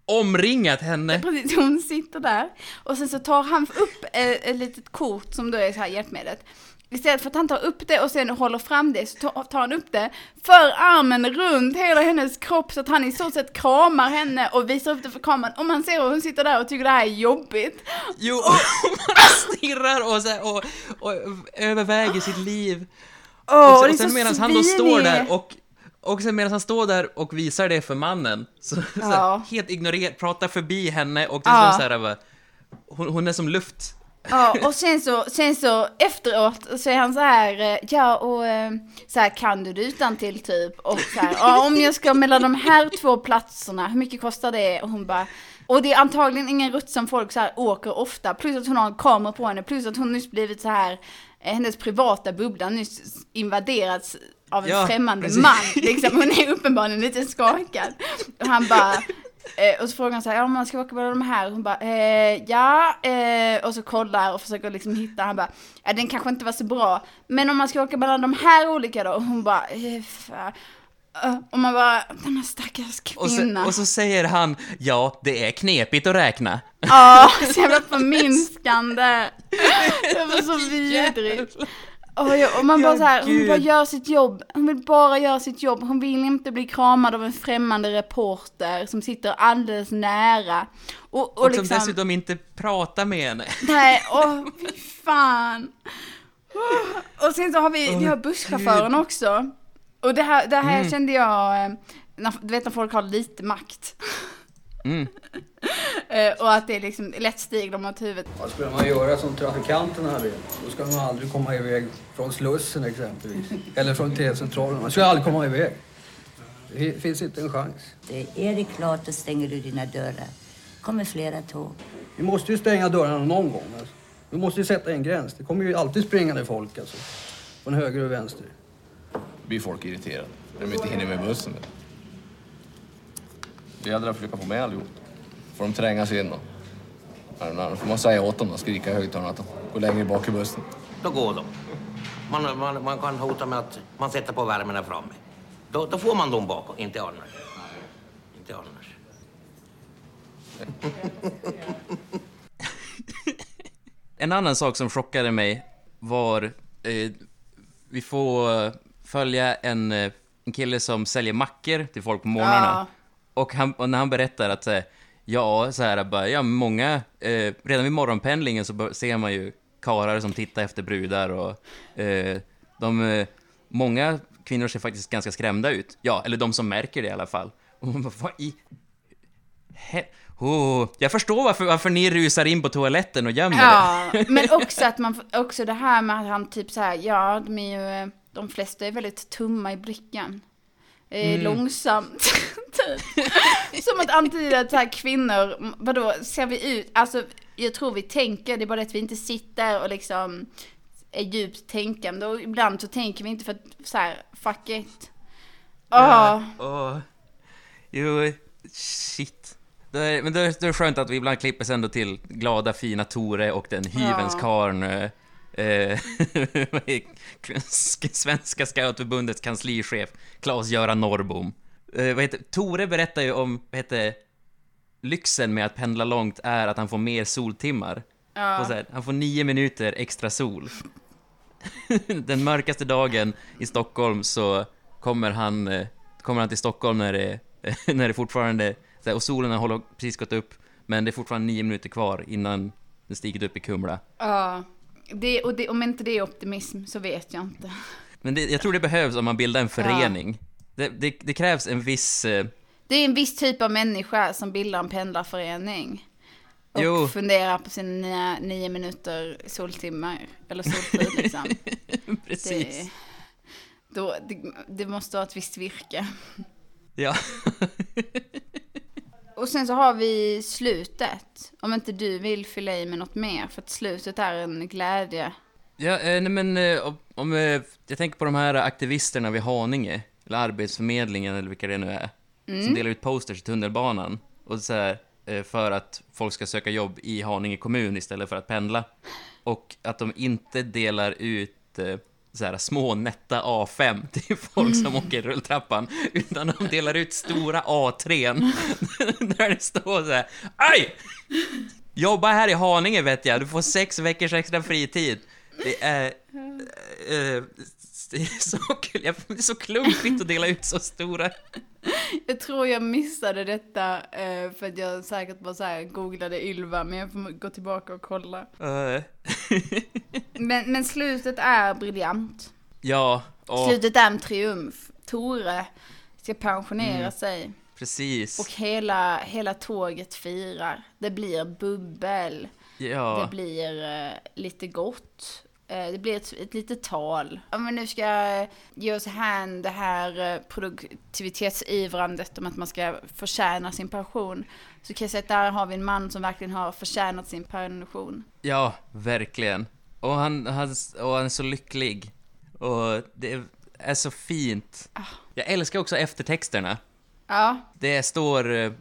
omringat henne. Precis, hon sitter där och sen så tar han upp ett, ett litet kort som då är så här hjälpmedlet. Istället för att han tar upp det och sen håller fram det så tar- han upp det, för armen runt hela hennes kropp så att han i stort sett kramar henne och visar upp det för kameran. Och man ser hur hon sitter där och tycker det här är jobbigt. Jo, och bara stirrar och, så här, och, och överväger sitt liv. Åh, och, sen- och sen medan han då står där och och sen medan han står där och visar det för mannen, så, så Ja. här, helt ignorerar, pratar förbi henne och det är Ja. som så här, bara, hon, hon är som luft. Ja, och sen så, sen så efteråt så är han så här, eh, ja och eh, så här kan du det utan till typ och så här, ja, om jag ska mellan de här två platserna, hur mycket kostar det? Och hon bara, och det är antagligen ingen rutt som folk så här åker ofta, plus att hon har en kamera på henne, plus att hon nyss blivit så här, eh, hennes privata bubbla nyss invaderats av en Ja, främmande precis. man, liksom, hon är uppenbarligen lite skakad. Och han bara, Eh, och så frågar han så här, ja om man ska åka på de här, och hon bara, eh, ja, eh, och så kollar och försöker liksom hitta, han bara, ja den kanske inte var så bra, men om man ska åka mellan de här olika då, och hon bara, eh, eh, och man bara, den här stackars Och så, kvinnan. och så säger han, ja, det är knepigt att räkna. Ja, så jävla förminskande. Det var så vidrigt. Och, jag, och man bara Ja, så här, hon bara gör sitt jobb, hon vill bara göra sitt jobb, hon vill inte bli kramad av en främmande reporter som sitter alldeles nära. Och, och, Och, som liksom, dessutom inte pratar med henne. nej, åh fy fan. Och sen så har vi, vi har busschauffören Gud. också. Och det här, det här Mm. kände jag, eh, när, du vet när folk har lite makt. Mm. Eh, och att det är liksom lätt stiger dem åt huvudet. Vad skulle man göra som trafikanterna vill? Då ska man aldrig komma iväg från Slussen exempelvis. Eller från T-centralen. Man ska aldrig komma iväg. Det finns inte en chans. Det är det klart, då stänger du dina dörrar. kommer flera tåg. Vi måste ju stänga dörrarna någon gång. Alltså. Vi måste ju sätta en gräns. Det kommer ju alltid springande folk alltså. Från höger och vänster. blir folk irriterade när de inte hinner med bussen. Det gäller att försöka få med allihop. Får de trängas in då. Får man säga åt dem och skrika i högtalarna att de går längre bak i bussen. Då går de. Man, man, man kan hota med att man sätter på värmen där framme. Då, då får man dem bakom, inte annars. Inte annars. En annan sak som chockade mig var, eh, vi får följa en, eh, en kille som säljer mackor till folk på morgnarna. Ja. Och, han, och när han berättar att, eh, ja, så här, bara, ja, många, eh, redan vid morgonpendlingen så ser man ju karlar som tittar efter brudar och eh, de, eh, många kvinnor ser faktiskt ganska skrämda ut. Ja, eller de som märker det i alla fall. Och man bara, vad i... He- oh, jag förstår varför, varför ni rusar in på toaletten och gömmer Ja, er. men också att man, också det här med att han typ så här, ja, de är ju, eh, de flesta är väldigt tumma i blicken. Eh, Mm. Långsamt. typ. Som att antyda att så här kvinnor, vadå, ser vi ut, alltså jag tror vi tänker, det är bara det att vi inte sitter och liksom är djupt tänkande och ibland så tänker vi inte för att så här, fuck it. Ja. Åh. Åh. Jo, shit. Det är, men det är, det är skönt att vi ibland klipper sen då till glada fina Tore och den hyvenskarn eh, eh, vad är- Svenska scoutförbundets kanslichef Claes-Göran Norrbom. Eh, vad heter, Tore berättar ju om, vad heter lyxen med att pendla långt är att han får mer soltimmar. Ja. Här, han får nio minuter extra sol. Den mörkaste dagen i Stockholm så kommer han, eh, kommer han till Stockholm när det, när det fortfarande, här, och solen har precis gått upp, men det är fortfarande nio minuter kvar innan den stigit upp i Kumla. Ja, det, och det, om inte det är optimism så vet jag inte. Men det, jag tror det behövs om man bildar en förening. Det, det, det krävs en viss... Eh, Det är en viss typ av människa som bildar en pendlarförening. Och Jo. funderar på sina nio minuter soltimmar, eller soltid liksom. Precis. Det, då, det, det måste ha ett visst virke. ja. Och sen så har vi slutet. Om inte du vill fylla i med något mer, för att slutet är en glädje. Ja, eh, nej men eh, om, eh, jag tänker på de här aktivisterna vid Haninge, eller Arbetsförmedlingen eller vilka det nu är, Mm. som delar ut posters i tunnelbanan, och så här, för att folk ska söka jobb i Haninge kommun istället för att pendla. Och att de inte delar ut så här, små nätta A5 till folk som åker rulltrappan, utan de delar ut stora A3 där det står så här, Aj! Jobba här i Haninge vet jag, du får sex veckors extra fritid. Det är... eh, det är så kul, jag- det är så klumpigt att dela ut så stora. Jag tror jag missade detta eh, för att jag säkert bara så här googlade Ylva, men jag får gå tillbaka och kolla. Eh, Men, men slutet är briljant. ja, och Slutet är en triumf. Tore ska pensionera Mm. sig. precis. Och hela, hela tåget firar. Det blir bubbel. Ja. Det blir eh, lite gott. Eh, det blir ett, ett litet tal. Om vi nu ska eh, ge oss hän det här eh, produktivitetsivrandet om att man ska förtjäna sin pension. Så kan jag säga att där har vi en man som verkligen har förtjänat sin pension. Ja, verkligen. Och han, han, och han är så lycklig. Och det är så fint. Jag älskar också eftertexterna. Ja, Det står eh,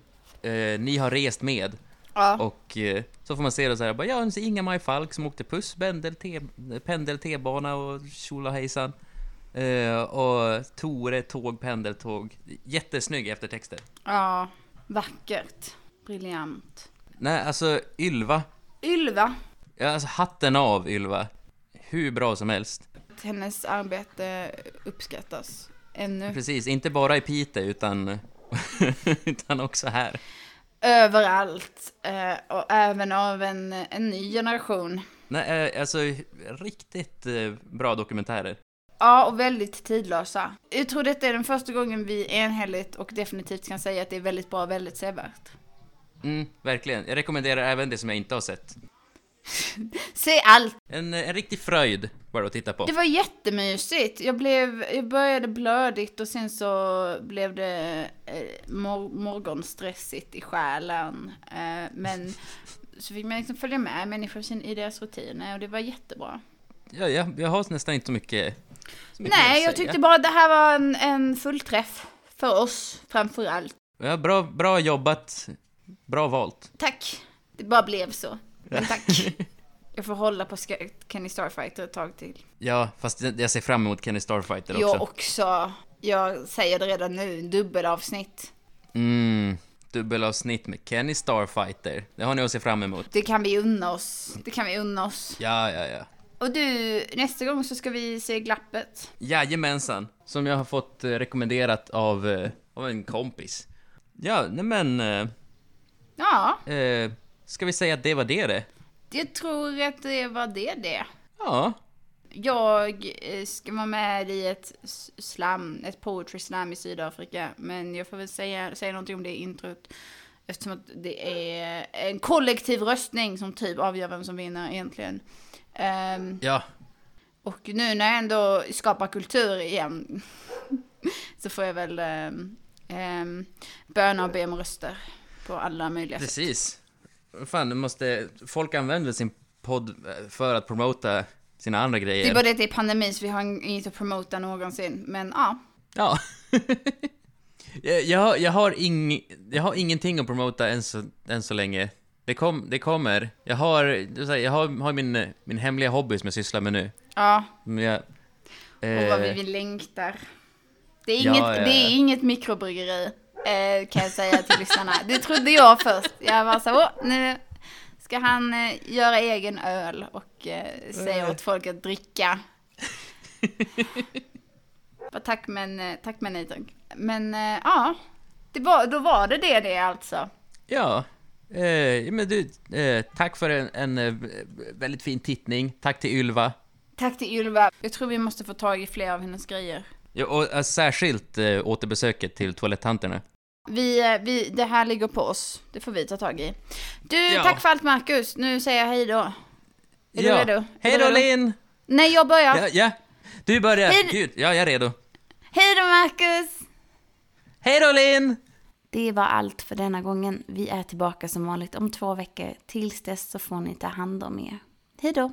eh, ni har rest med. Ja. Och eh, så får man se det så här, bara, ja, Inga-Maj Falk som åkte puss, pendel, te, pendel, T-bana och tjolahejsan. Eh, och Tore, tåg, pendeltåg. Jättesnygg eftertexter. ja, vackert. Briljant. Nej, alltså Ylva. Ylva, Ja, alltså hatten av Ylva. Hur bra som helst. hennes arbete uppskattas ännu. Precis, inte bara i Piteå utan, utan också här. Överallt. Eh, och även av en, en ny generation. Nej, eh, alltså riktigt eh, bra dokumentärer. Ja, och väldigt tidlösa. Jag tror detta är den första gången vi enhälligt och definitivt kan säga att det är väldigt bra och väldigt sevärt. Mm, verkligen. Jag rekommenderar även det som jag inte har sett. Se allt! En, en riktig fröjd bara att titta på. Det var jättemysigt. Jag, blev, jag började blödigt och sen så blev det eh, mor morgonstressigt i själen. Eh, men så fick man liksom följa med människor i deras rutiner och det var jättebra. Ja, jag, jag har nästan inte så mycket, så mycket Nej, jag tyckte bara att det här var en, en fullträff. För oss, framför allt. Ja, bra, bra jobbat. Bra valt. Tack. Det bara blev så. Men tack. Jag får hålla på Kenny Starfighter ett tag till. Ja, fast jag jag ser fram emot Kenny Starfighter också. Jag också. Jag säger det redan nu, dubbelavsnitt. Mm, dubbelavsnitt med Kenny Starfighter. Det har ni att se fram emot. Det kan vi unna oss. Det kan vi unna oss. Ja, ja, ja. Och du, nästa gång så ska vi se Glappet. Jajamensan. Som jag har fått eh, rekommenderat av, eh, av en kompis. Ja, nej men... Eh, Ja, eh, ska vi säga att det var det det? jag tror att det var det det. Ja. Jag eh, ska vara med i ett slam, ett poetry slam i Sydafrika. Men jag får väl säga, säga någonting om det introt. Eftersom att det är en kollektiv röstning som typ avgör vem som vinner egentligen. Ehm, Ja. och nu när jag ändå skapar kultur igen så får jag väl um, um, böna och be om röster på alla möjliga sätt. Precis. Fan, det måste... Folk använder sin podd eh, för att promota sina andra grejer. Det är bara det att det är pandemi så vi har inget att promota någonsin. Men ja, Ja. jag, jag, har- ing, jag har ingenting att promota än så, än så länge. Det, kom, det kommer. Jag har, jag har, har min, min hemliga hobby som jag sysslar med nu. ja. Jag, Och vad vi eh, längtar. Det är inget, ja, ja. Det är inget mikrobryggeri, eh, kan jag säga till lyssnarna. Det trodde jag först. Jag var så, åh, nu ska han eh, göra egen öl och eh, säga Eh. åt folk att dricka. Tack men, eh, tack men nej tack. Men eh, ja, det var, då var det det det alltså. Ja. Eh, men du, eh, tack för en, en väldigt fin tittning. Tack till Ylva. Tack till Ylva. Jag tror vi måste få tag i fler av hennes grejer. Ja, och eh, särskilt eh, återbesöket till toaletttanterna. Vi, eh, vi, det här ligger på oss. Det får vi ta tag i. Du, Ja. tack för allt Marcus. Nu säger jag hej då. Är du ja. redo? Är Hej du då redo? Linn! Nej, jag börjar. Ja, ja. Du börjar. Hej- Gud, ja, jag är redo. Hej då Marcus! Hej då Linn! Det var allt för denna gången. Vi är tillbaka som vanligt om två veckor. Tills dess så får ni ta hand om er. Hej då!